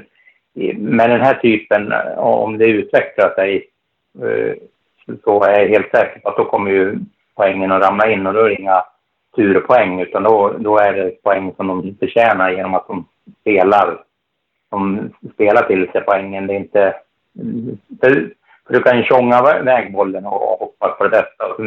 med den här typen, om det utvecklar sig Eh, så är jag helt säker på att då kommer ju poängen att ramla in och då är det inga turpoäng utan då, då är det poäng som de förtjänar genom att de spelar, de spelar till sig poängen. Det är inte... För, för du kan ju tjonga iväg bollen och hoppas på det bästa och så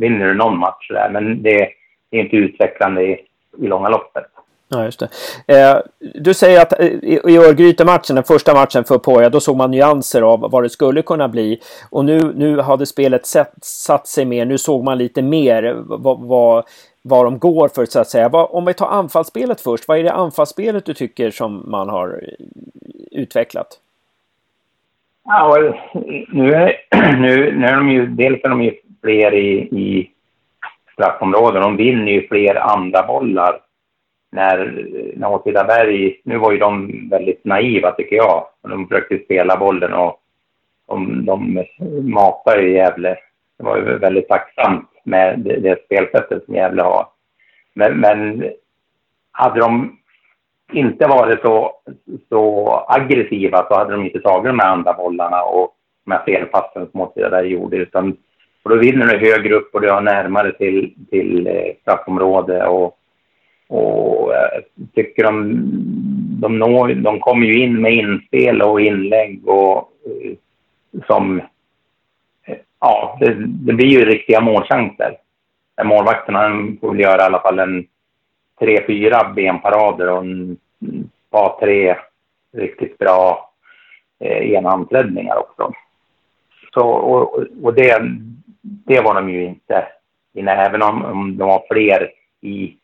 vinner du någon match där men det, det är inte utvecklande i, i långa loppet. Ja, just det. Eh, du säger att eh, i, i Örgryte-matchen, den första matchen för Poja, då såg man nyanser av vad det skulle kunna bli. Och nu, nu hade spelet sett, satt sig mer, nu såg man lite mer vad, vad, vad de går för så att säga. Vad, om vi tar anfallsspelet först, vad är det anfallsspelet du tycker som man har eh, utvecklat? Ja, eh, nu är, nu, nu är de ju, dels är de ju fler i, i straffområden, de vinner ju fler andra bollar när, när Åtvidaberg, nu var ju de väldigt naiva tycker jag. De försökte spela bollen och de, de matade ju Gävle. Det var ju väldigt tacksamt med det, det spelsättet som Gävle har. Men, men hade de inte varit så, så aggressiva så hade de inte tagit de här andra bollarna och de här felpassen som Åtvidaberg gjorde. Utan, och då vinner du högre upp och du har närmare till, till eh, straffområde och och jag tycker de, de, når, de kommer ju in med inspel och inlägg och eh, som... Eh, ja, det, det blir ju riktiga målchanser. Målvakterna får väl göra i alla fall en tre, fyra benparader och en par, tre riktigt bra eh, enhandsräddningar också. Så, och, och det, det var de ju inte inne, även om, om de var fler i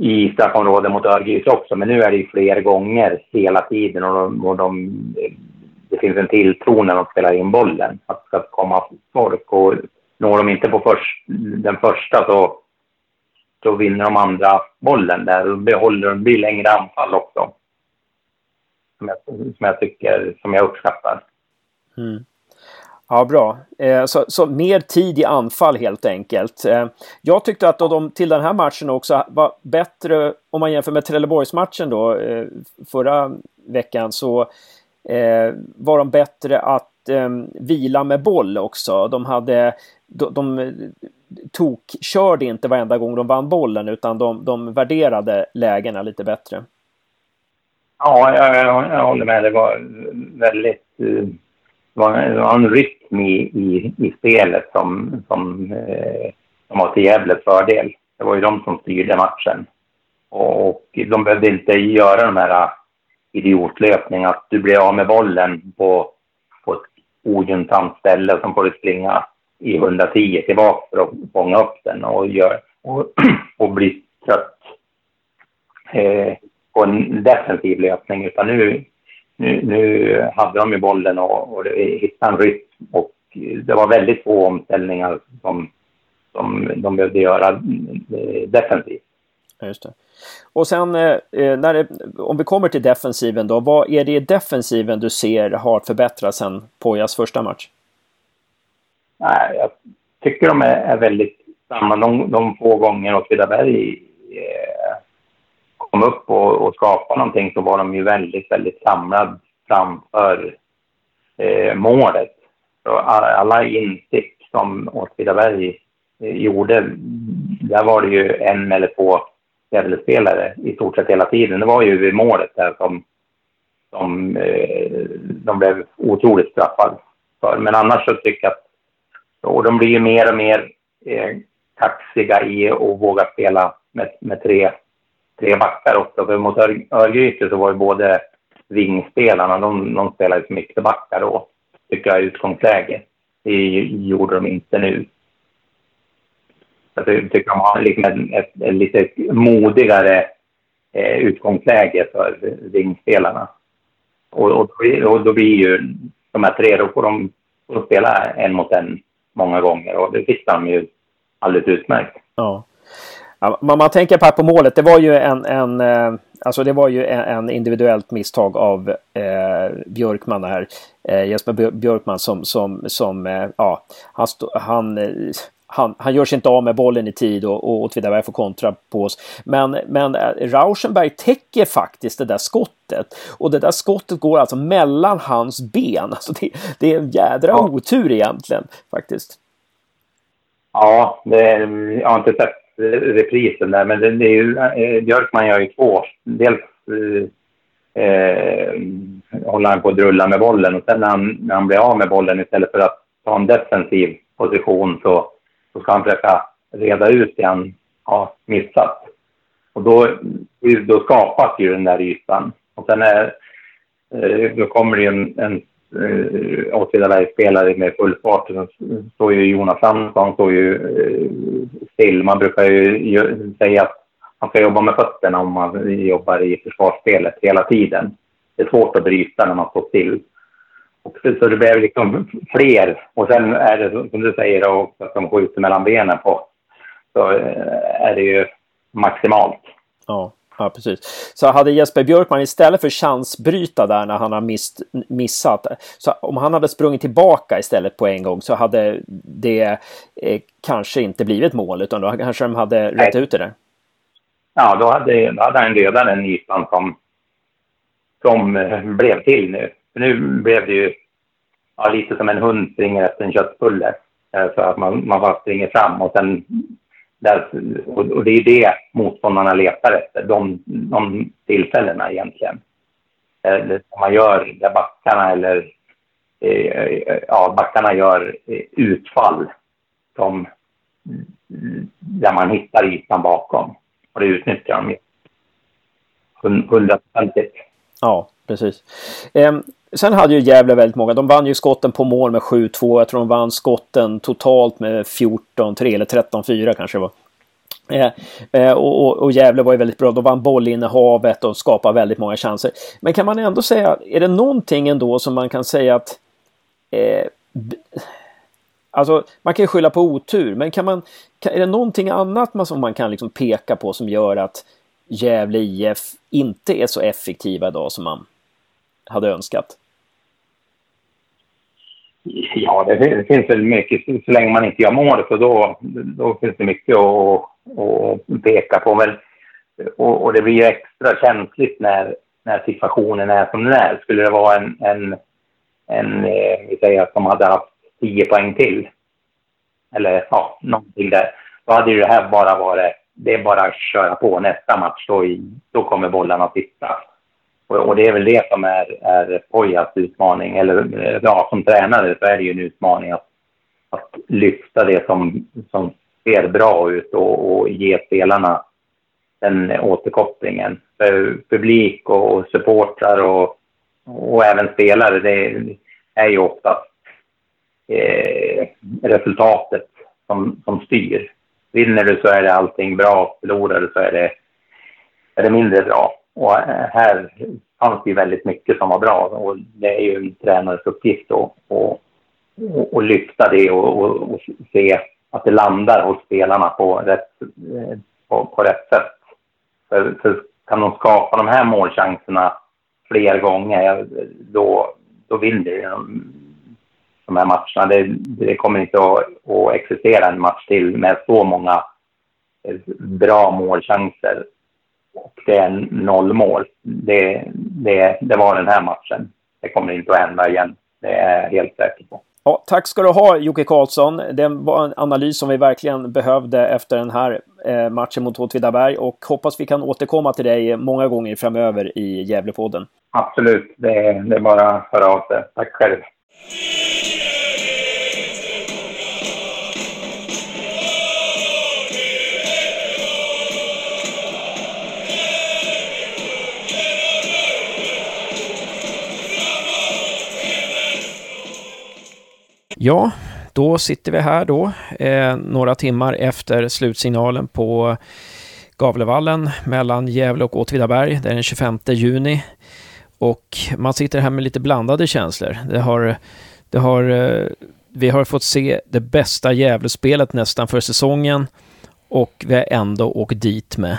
i straffområdet mot Örgryte också, men nu är det ju fler gånger hela tiden och, de, och de, det finns en tilltro när de spelar in bollen att det ska komma folk och når de inte på först, den första så, så vinner de andra bollen där och behåller, de blir längre anfall också. Som jag, som jag tycker, som jag uppskattar. Mm. Ja, bra. Eh, så, så, mer tid i anfall helt enkelt. Eh, jag tyckte att de till den här matchen också var bättre, om man jämför med Trelleborgsmatchen då eh, förra veckan, så eh, var de bättre att eh, vila med boll också. De hade, de, de tokkörde inte varenda gång de vann bollen utan de, de värderade lägena lite bättre. Ja, jag, jag, jag håller med. Det var väldigt det var, det var en rytm i, i, i spelet som, som, eh, som var till Gävles fördel. Det var ju de som styrde matchen. Och, och de behövde inte göra de här ah, idiotlöpningarna, att du blir av med bollen på, på ett ogynnsamt ställe och får du springa i 110 tillbaka för att fånga upp den och, gör, och, och bli trött eh, på en defensiv löpning. Utan nu, nu, nu hade de ju bollen och, och hittade en rytm och det var väldigt få omställningar som, som de behövde göra defensivt. Ja, just det. Och sen eh, eh, när det, om vi kommer till defensiven då, vad är det i defensiven du ser har förbättrats sen Pojas första match? Nej, jag tycker de är, är väldigt samma. De, de få gånger Åtvidaberg eh, kom upp och, och skapade någonting så var de ju väldigt, väldigt samlade framför eh, målet. Alla instick som Åtvidaberg eh, gjorde, där var det ju en eller två Gävlespelare i stort sett hela tiden. Det var ju vid målet där som, som eh, de blev otroligt straffade för. Men annars så tycker jag att och de blir ju mer och mer eh, kaxiga i att våga spela med, med tre, tre backar också. För mot Örgryte så var ju både vingspelarna, de, de spelade som ytterbackar då, tycker jag, utgångsläge. Det gjorde de inte nu. Jag tycker de har liksom ett, ett, ett lite modigare eh, utgångsläge för ringspelarna. Och, och, och, då blir ju de här tre, då får de, får spela en mot en många gånger och det fick de ju alldeles utmärkt. Ja. Ja, man, man tänker på, på målet, det var ju en, en eh, alltså det var ju en, en individuellt misstag av eh, Björkman här. Eh, Jesper Björkman som, som, som eh, ja, han, stå, han eh, han, han gör sig inte av med bollen i tid och, och Åtvidaberg får kontra på oss. Men, men eh, Rauschenberg täcker faktiskt det där skottet. Och det där skottet går alltså mellan hans ben. Alltså det, det är en jädra ja. otur egentligen faktiskt. Ja, det, jag har inte sett reprisen där, men det, det är ju, eh, Björkman gör ju två. Dels eh, eh, håller han på att drulla med bollen och sen när han, när han blir av med bollen istället för att ta en defensiv position så så ska han försöka reda ut det han har missat. Och då, då skapas ju den där ytan. Och sen är, eh, då kommer det ju en, en eh, Åtvidabergsspelare med full fart. Så står ju Jonas Andersson står ju still. Man brukar ju säga att man ska jobba med fötterna om man jobbar i försvarsspelet hela tiden. Det är svårt att bryta när man står still. Och så det blev liksom fler. Och sen är det som du säger också att de skjuter mellan benen på. Så eh, är det ju maximalt. Ja, ja precis. Så hade Jesper Björkman istället för chansbryta där när han har miss, missat. Så om han hade sprungit tillbaka istället på en gång så hade det eh, kanske inte blivit mål utan då kanske de hade rätt ut det där. Ja, då hade, då hade han redan en ytan som, som eh, blev till nu. För nu blev det ju ja, lite som en hund springer efter en köttbulle. Eh, så att man, man bara springer fram och sen... Där, och det är det motståndarna letar efter, de, de tillfällena egentligen. Eh, man gör där backarna eller... Eh, eh ja, backarna gör eh, utfall som, där man hittar ytan bakom. Och det utnyttjar de hundraprocentigt. Ja, precis. Ehm, Sen hade ju Gävle väldigt många. De vann ju skotten på mål med 7-2. Jag tror de vann skotten totalt med 14-3 eller 13-4 kanske det var. Eh, eh, och, och, och Gävle var ju väldigt bra. De vann bollinnehavet och skapade väldigt många chanser. Men kan man ändå säga, är det någonting ändå som man kan säga att eh, Alltså, man kan ju skylla på otur, men kan man, kan, är det någonting annat man, som man kan liksom peka på som gör att Gävle IF inte är så effektiva idag som man hade önskat? Ja, det finns väl mycket. Så länge man inte gör mål så då, då finns det mycket att, att peka på. Men, och, och, det blir ju extra känsligt när, när situationen är som den är. Skulle det vara en, en, en eh, vi säger att de hade haft 10 poäng till, eller ja, någonting där, då hade ju det här bara varit, det är bara att köra på nästa match, då, då kommer bollarna att sitta. Och, och, det är väl det som är, är Pojas utmaning, eller eh, ja, som tränare så är det ju en utmaning att, att lyfta det som, som ser bra ut och, och ge spelarna den återkopplingen. För publik och supportrar och, och även spelare, det är ju oftast eh, resultatet som, som styr. Vinner du så är det allting bra, förlorar du så är det, är det mindre bra. Och eh, här fanns det ju väldigt mycket som var bra och det är ju en tränares uppgift att och, och, och lyfta det och, och, och, se att det landar hos spelarna på rätt, eh, på, på rätt sätt. För, för kan de skapa de här målchanserna fler gånger, då, då vinner de de här matcherna. Det, det kommer inte att, att existera en match till med så många eh, bra målchanser och det är noll mål. Det, det, det var den här matchen. Det kommer inte att hända igen. Det är jag helt säker på. Ja, tack ska du ha Jocke Karlsson. Det var en analys som vi verkligen behövde efter den här eh, matchen mot Åtvidaberg och hoppas vi kan återkomma till dig många gånger framöver i Gävlepodden. Absolut, det är, det är bara att höra av sig. Tack själv. Ja, då sitter vi här då, eh, några timmar efter slutsignalen på Gavlevallen mellan Gävle och Åtvidaberg. Det är den 25 juni. Och man sitter här med lite blandade känslor. Det har, det har, eh, vi har fått se det bästa Gävlespelet nästan för säsongen och vi har ändå åkt dit med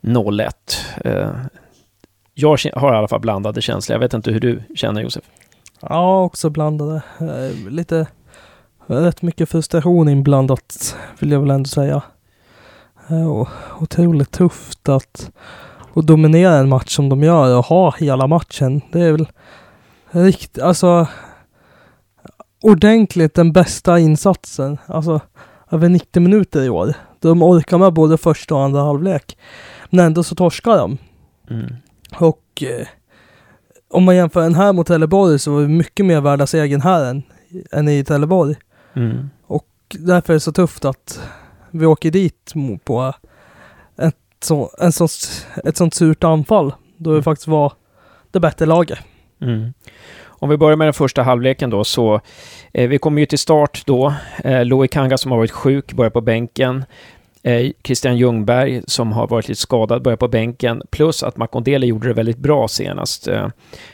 0-1. Eh, jag har i alla fall blandade känslor. Jag vet inte hur du känner Josef? Ja, också blandade. Eh, lite rätt mycket frustration inblandat vill jag väl ändå säga. Eh, och otroligt tufft att, att dominera en match som de gör och ha hela matchen. Det är väl riktigt, alltså ordentligt den bästa insatsen. Alltså över 90 minuter i år. De orkar med både första och andra halvlek. Men ändå så torskar de. Mm. Och eh, om man jämför den här mot Trelleborg så var vi mycket mer värda segern här än, än i Trelleborg. Mm. Och därför är det så tufft att vi åker dit på ett, så, en sånt, ett sånt surt anfall. Då vi mm. faktiskt var det bättre laget. Mm. Om vi börjar med den första halvleken då så eh, vi kommer ju till start då. Eh, Kanga som har varit sjuk börjar på bänken. Eh, Christian Ljungberg som har varit lite skadad börjar på bänken. Plus att Makondele gjorde det väldigt bra senast. Eh,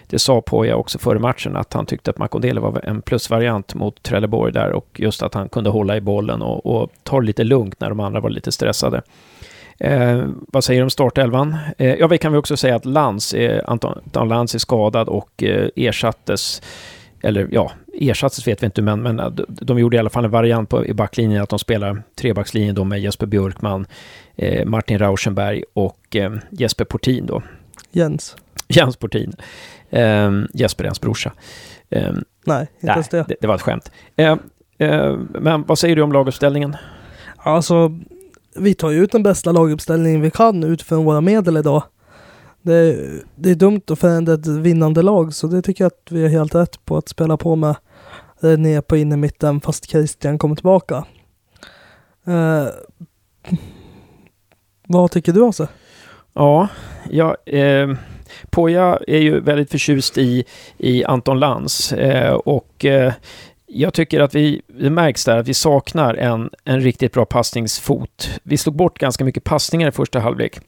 det sa Poja också före matchen att han tyckte att Makondele var en plusvariant mot Trelleborg där och just att han kunde hålla i bollen och, och ta det lite lugnt när de andra var lite stressade. Eh, vad säger du om startelvan? Eh, ja, vi kan väl också säga att Lans, eh, Anton, Anton Lans är skadad och eh, ersattes eller ja, ersattes vet vi inte, men, men de gjorde i alla fall en variant på, i backlinjen, att de spelar trebackslinjen då med Jesper Björkman, eh, Martin Rauschenberg och eh, Jesper Portin då. Jens. Jens Portin. Eh, Jesper är hans brorsa. Eh, nej, inte ens det. det. det. var ett skämt. Eh, eh, men vad säger du om laguppställningen? Alltså, vi tar ju ut den bästa laguppställningen vi kan utifrån våra medel idag. Det, det är dumt att förändra ett vinnande lag så det tycker jag att vi är helt rätt på att spela på med eh, ner på innermitten fast Christian kommer tillbaka. Eh, vad tycker du Åse? Ja, jag... eh, Poja är ju väldigt förtjust i, i Anton Lans eh, och eh, jag tycker att vi, det märks där att vi saknar en, en riktigt bra passningsfot. Vi slog bort ganska mycket passningar i första halvlek.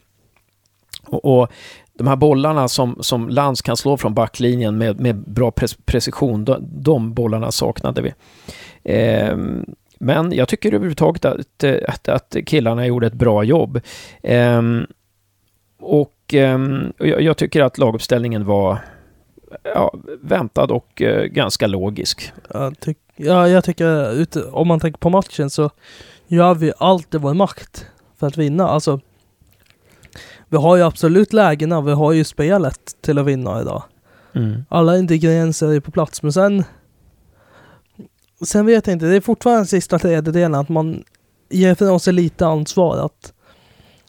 Och, och de här bollarna som, som Lans kan slå från backlinjen med, med bra pre precision, de, de, bollarna saknade vi. Eh, men jag tycker överhuvudtaget att, att, att killarna gjorde ett bra jobb. Eh, och eh, jag, jag, tycker att laguppställningen var ja, väntad och eh, ganska logisk. Jag tyck, ja, jag tycker, om man tänker på matchen så gör vi allt i vår makt för att vinna. Alltså, vi har ju absolut lägena, vi har ju spelet till att vinna idag. Mm. Alla ingredienser är på plats, men sen Sen vet jag inte, det är fortfarande sista tredjedelen att man ger från sig lite ansvar. Att,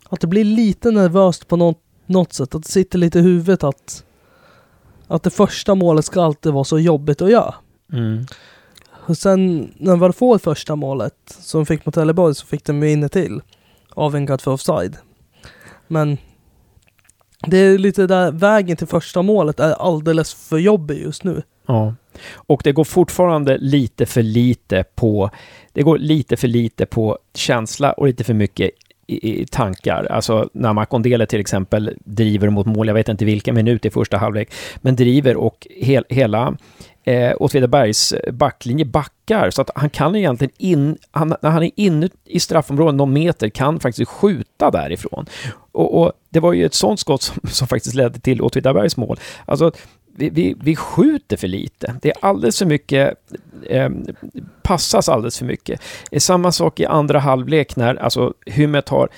att det blir lite nervöst på något, något sätt. Att det sitter lite i huvudet att, att det första målet ska alltid vara så jobbigt att göra. Mm. Och sen när vi får första målet som fick mot Trelleborg så fick de ju inne till avvinkad för offside. Men det är lite där vägen till första målet är alldeles för jobbig just nu. Ja. Och det går fortfarande lite för lite på, det går lite för lite på känsla och lite för mycket i, i tankar. Alltså när Makondele till exempel driver mot mål, jag vet inte vilken minut i första halvlek, men driver och hel, hela eh, Åtvidabergs eh, backlinje backar. Så att han kan egentligen, in, han, när han är inne i straffområdet någon meter, kan faktiskt skjuta därifrån. Och, och det var ju ett sånt skott som, som faktiskt ledde till Åtvidabergs mål. Alltså, vi, vi, vi skjuter för lite. Det är alldeles för mycket, eh, passas alldeles för mycket. Det är samma sak i andra halvlek när alltså, Hymmet har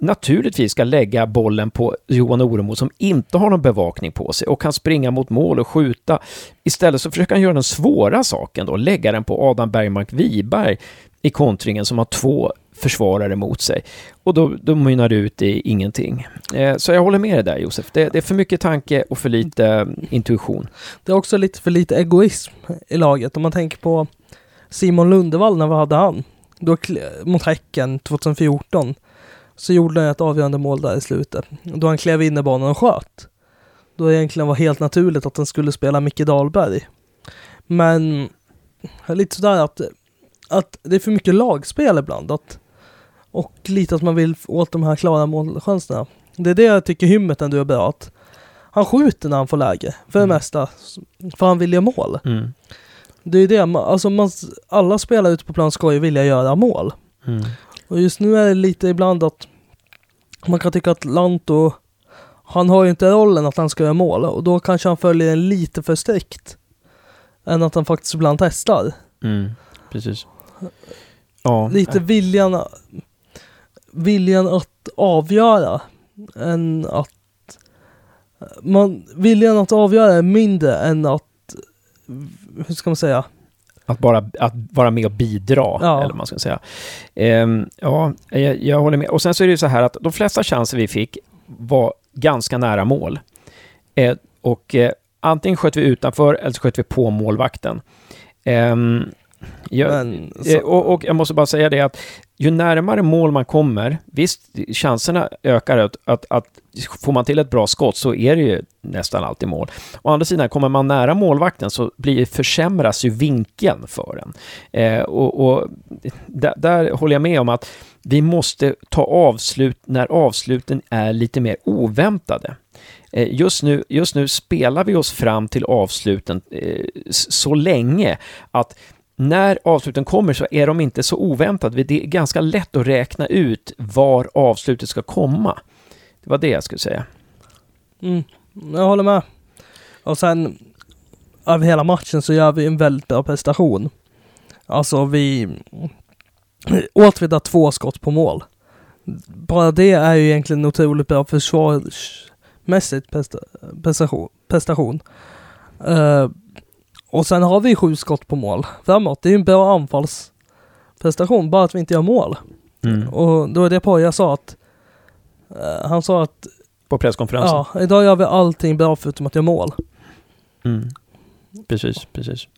naturligtvis ska lägga bollen på Johan Oremo som inte har någon bevakning på sig och kan springa mot mål och skjuta. Istället så försöker han göra den svåra saken då, lägga den på Adam Bergmark Wiberg i kontringen som har två försvarare mot sig. Och då, då mynnar det ut i ingenting. Eh, så jag håller med dig där Josef. Det, det, är för mycket tanke och för lite eh, intuition. Det är också lite för lite egoism i laget. Om man tänker på Simon Lundevall, när vi hade han? Då, mot Häcken 2014 så gjorde han ett avgörande mål där i slutet. Då han klev in i banan och sköt. Då egentligen var helt naturligt att han skulle spela Micke Dahlberg. Men lite sådär att, att det är för mycket lagspel ibland. Att, och lite att man vill åt de här klara målchanserna. Det är det jag tycker Hymmet ändå är bra. Att han skjuter när han får läge, för det mm. mesta. För han vill göra mål. Mm. Det är det, alltså man, alla spelare ute på plan ska ju vilja göra mål. Mm. Och just nu är det lite ibland att man kan tycka att Lanto, han har ju inte rollen att han ska göra mål och då kanske han följer den lite för strikt. Än att han faktiskt ibland testar. Mm, precis. Ja. Lite viljan, viljan att avgöra än att man, viljan att avgöra är mindre än att, hur ska man säga, att bara att vara med och bidra, ja. eller man ska säga. Um, ja, jag, jag, håller med. Och sen så är det ju så här att de flesta chanser vi fick var ganska nära mål. Uh, och uh, antingen sköt vi utanför eller så sköt vi på målvakten. Um, jag, Men, så... och, och, jag måste bara säga det att ju närmare mål man kommer, visst, chanserna ökar att, att, att får man till ett bra skott så är det ju nästan alltid mål. Å andra sidan, kommer man nära målvakten så blir, försämras ju vinkeln för en. Eh, och, och där, där, håller jag med om att vi måste ta avslut när avsluten är lite mer oväntade. Eh, just nu, just nu spelar vi oss fram till avsluten eh, så länge att när avsluten kommer så är de inte så oväntade. Det är ganska lätt att räkna ut var avslutet ska komma. Det var det jag skulle säga. Mm, jag håller med. Och sen över hela matchen så gör vi en väldigt bra prestation. Alltså vi återvinner två skott på mål. Bara det är ju egentligen en otroligt bra försvarsmässigt prestation. prestation. Uh, och sen har vi sju skott på mål framåt. Det är ju en bra anfallsprestation, bara att vi inte gör mål. Mm. Och då är det på jag sa att uh, han sa att på presskonferensen? Ja, idag gör vi allting bra förutom att göra mål. Mm. Precis, precis.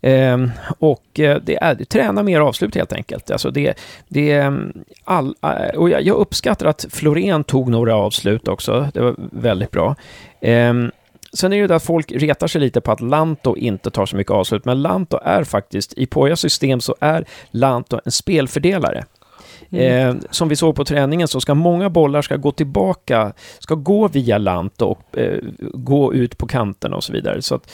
Ehm, och eh, det är, träna mer avslut helt enkelt. Alltså det, det, ehm, all, eh, och jag, jag uppskattar att Florén tog några avslut också. Det var väldigt bra. Ehm, Sen är det ju att folk retar sig lite på att Lanto inte tar så mycket avslut, men Lanto är faktiskt, i Pojas system så är Lanto en spelfördelare. Mm. Eh, som vi såg på träningen så ska många bollar ska gå tillbaka, ska gå via Lanto och eh, gå ut på kanterna och så vidare. Så att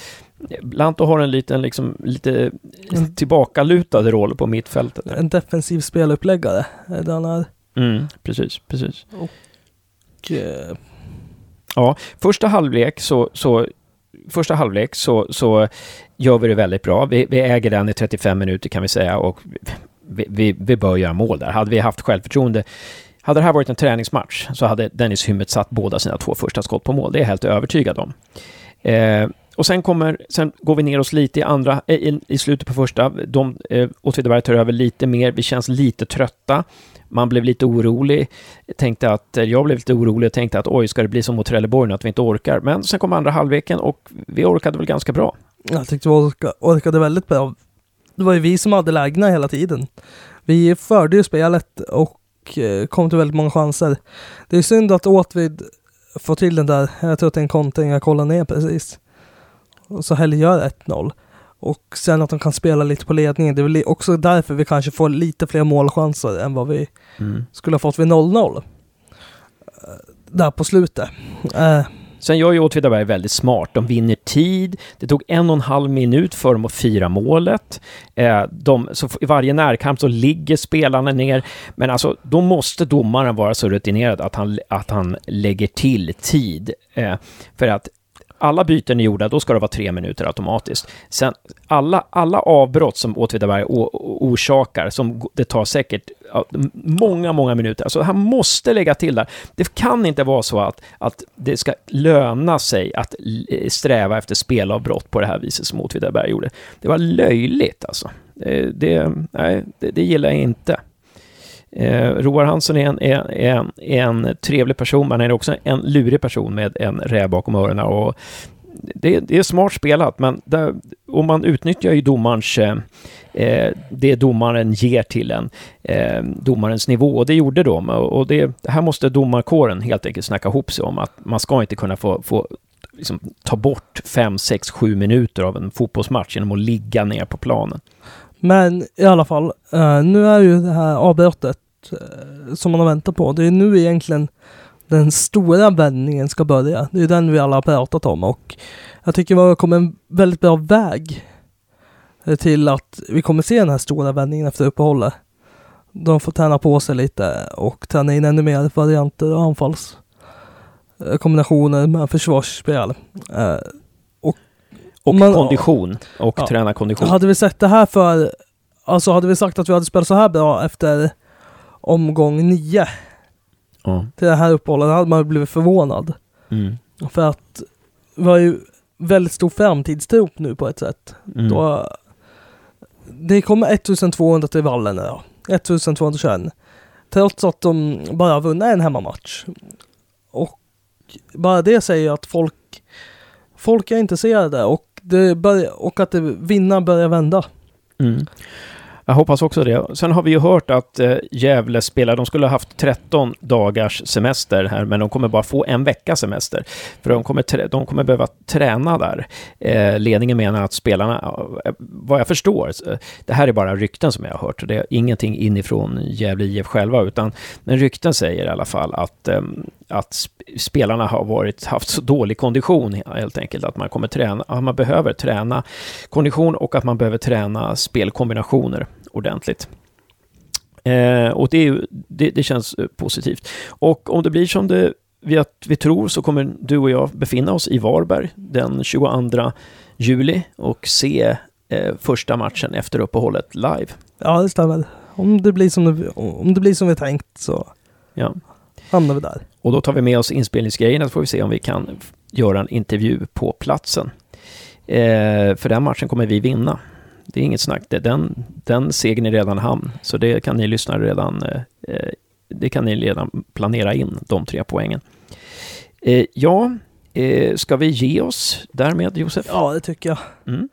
eh, Lanto har en liten, liksom, lite mm. tillbakalutad roll på mittfältet. En defensiv speluppläggare är det han är. Mm, precis, precis. Och eh, Ja, första halvlek så, så första halvlek så, så gör vi det väldigt bra. Vi, vi, äger den i 35 minuter kan vi säga och vi, vi, vi bör göra mål där. Hade vi haft självförtroende hade det här varit en träningsmatch så hade Dennis Hymmet satt båda sina två första skott på mål. Det är jag helt övertygad om. Eh, och sen, kommer, sen går vi ner oss lite i, andra, i, i slutet på första. De, eh, Åtvidaberg tar över lite mer. Vi känns lite trötta. Man blev lite orolig. Tänkte att, eh, jag blev lite orolig och tänkte att oj, ska det bli som mot Trelleborg nu, att vi inte orkar? Men sen kom andra halvleken och vi orkade väl ganska bra. Jag tyckte vi orkade, orkade väldigt bra. Det var ju vi som hade lägena hela tiden. Vi förde ju spelet och eh, kom till väldigt många chanser. Det är synd att Åtvid får till den där, jag tror att det är en kontring, jag kollar ner precis. Och så Hell gör 1-0. Och sen att de kan spela lite på ledningen. Det är väl också därför vi kanske får lite fler målchanser än vad vi mm. skulle ha fått vid 0-0. Eh, där på slutet. Uh, Sen gör ju Åtvidaberg väldigt smart. De vinner tid. Det tog en och en halv minut för dem att fira målet. Eh, de, så I varje närkamp så ligger spelarna ner. Men alltså, då måste domaren vara så rutinerad att han, att han lägger till tid. För att alla byten är gjorda, då ska det vara tre minuter automatiskt. Sen alla, alla avbrott som Åtvidaberg orsakar, som det tar säkert många, många minuter. Alltså han måste lägga till där. Det kan inte vara så att, att det ska löna sig att eh, sträva efter spelavbrott på det här viset som Åtvidaberg gjorde. Det var löjligt alltså. Det, det, nej, det, det gillar jag inte. Eh, Roar Hansson är en, är, är, är en trevlig person, men han är också en lurig person med en räv bakom öronen. Och det, det är smart spelat, men där, och man utnyttjar ju domarens, eh, eh det domaren ger till en, eh, domarens nivå, och det gjorde de. Och det, det här måste domarkåren helt enkelt snacka ihop sig om, att man ska inte kunna få, få liksom, ta bort fem, sex, sju minuter av en fotbollsmatch genom att ligga ner på planen. Men i alla fall, eh, nu är ju det här avbrottet som man har väntat på. Det är nu egentligen den stora vändningen ska börja. Det är den vi alla har pratat om och jag tycker vi har kommit en väldigt bra väg eh, till att vi kommer se den här stora vändningen efter uppehållet. De får träna på sig lite och träna in ännu mer varianter och anfallskombinationer med försvarsspel. Och man, kondition. Och ja, träna kondition. Hade vi sett det här för... Alltså hade vi sagt att vi hade spelat så här bra efter omgång nio ja. till det här uppehållet, hade man blivit förvånad. Mm. För att vi har ju väldigt stor framtidstro nu på ett sätt. Mm. Då, det kommer 1200 till vallen idag. 1221. Trots att de bara vunnit en hemmamatch. Och bara det säger att folk, folk är intresserade och det börjar, och att det, vinnaren börjar vända. Mm. Jag hoppas också det. Sen har vi ju hört att eh, Gävle spelar, de skulle ha haft 13 dagars semester här, men de kommer bara få en vecka semester. För de kommer, de kommer behöva träna där. Eh, ledningen menar att spelarna, eh, vad jag förstår, det här är bara rykten som jag har hört, det är ingenting inifrån Gävle IF själva, utan men rykten säger i alla fall att, eh, att spelarna har varit, haft så dålig kondition helt enkelt, att man kommer träna, att man behöver träna kondition och att man behöver träna spelkombinationer ordentligt. Eh, och det, det, det, känns eh, positivt. Och om det blir som det, vi, vi tror så kommer du och jag befinna oss i Varberg den 22 juli och se eh, första matchen efter uppehållet live. Ja, det stämmer. Om det blir som, det, om det blir som vi tänkt så ja. hamnar vi där. Och då tar vi med oss inspelningsgrejerna så får vi se om vi kan göra en intervju på platsen. Eh, för den matchen kommer vi vinna. Det är inget snack. Den, den segern är redan hamn. Så det kan ni lyssnare redan, eh, det kan ni redan planera in, de tre poängen. Eh, ja, eh, ska vi ge oss därmed, Josef? Ja, det tycker jag. Mm.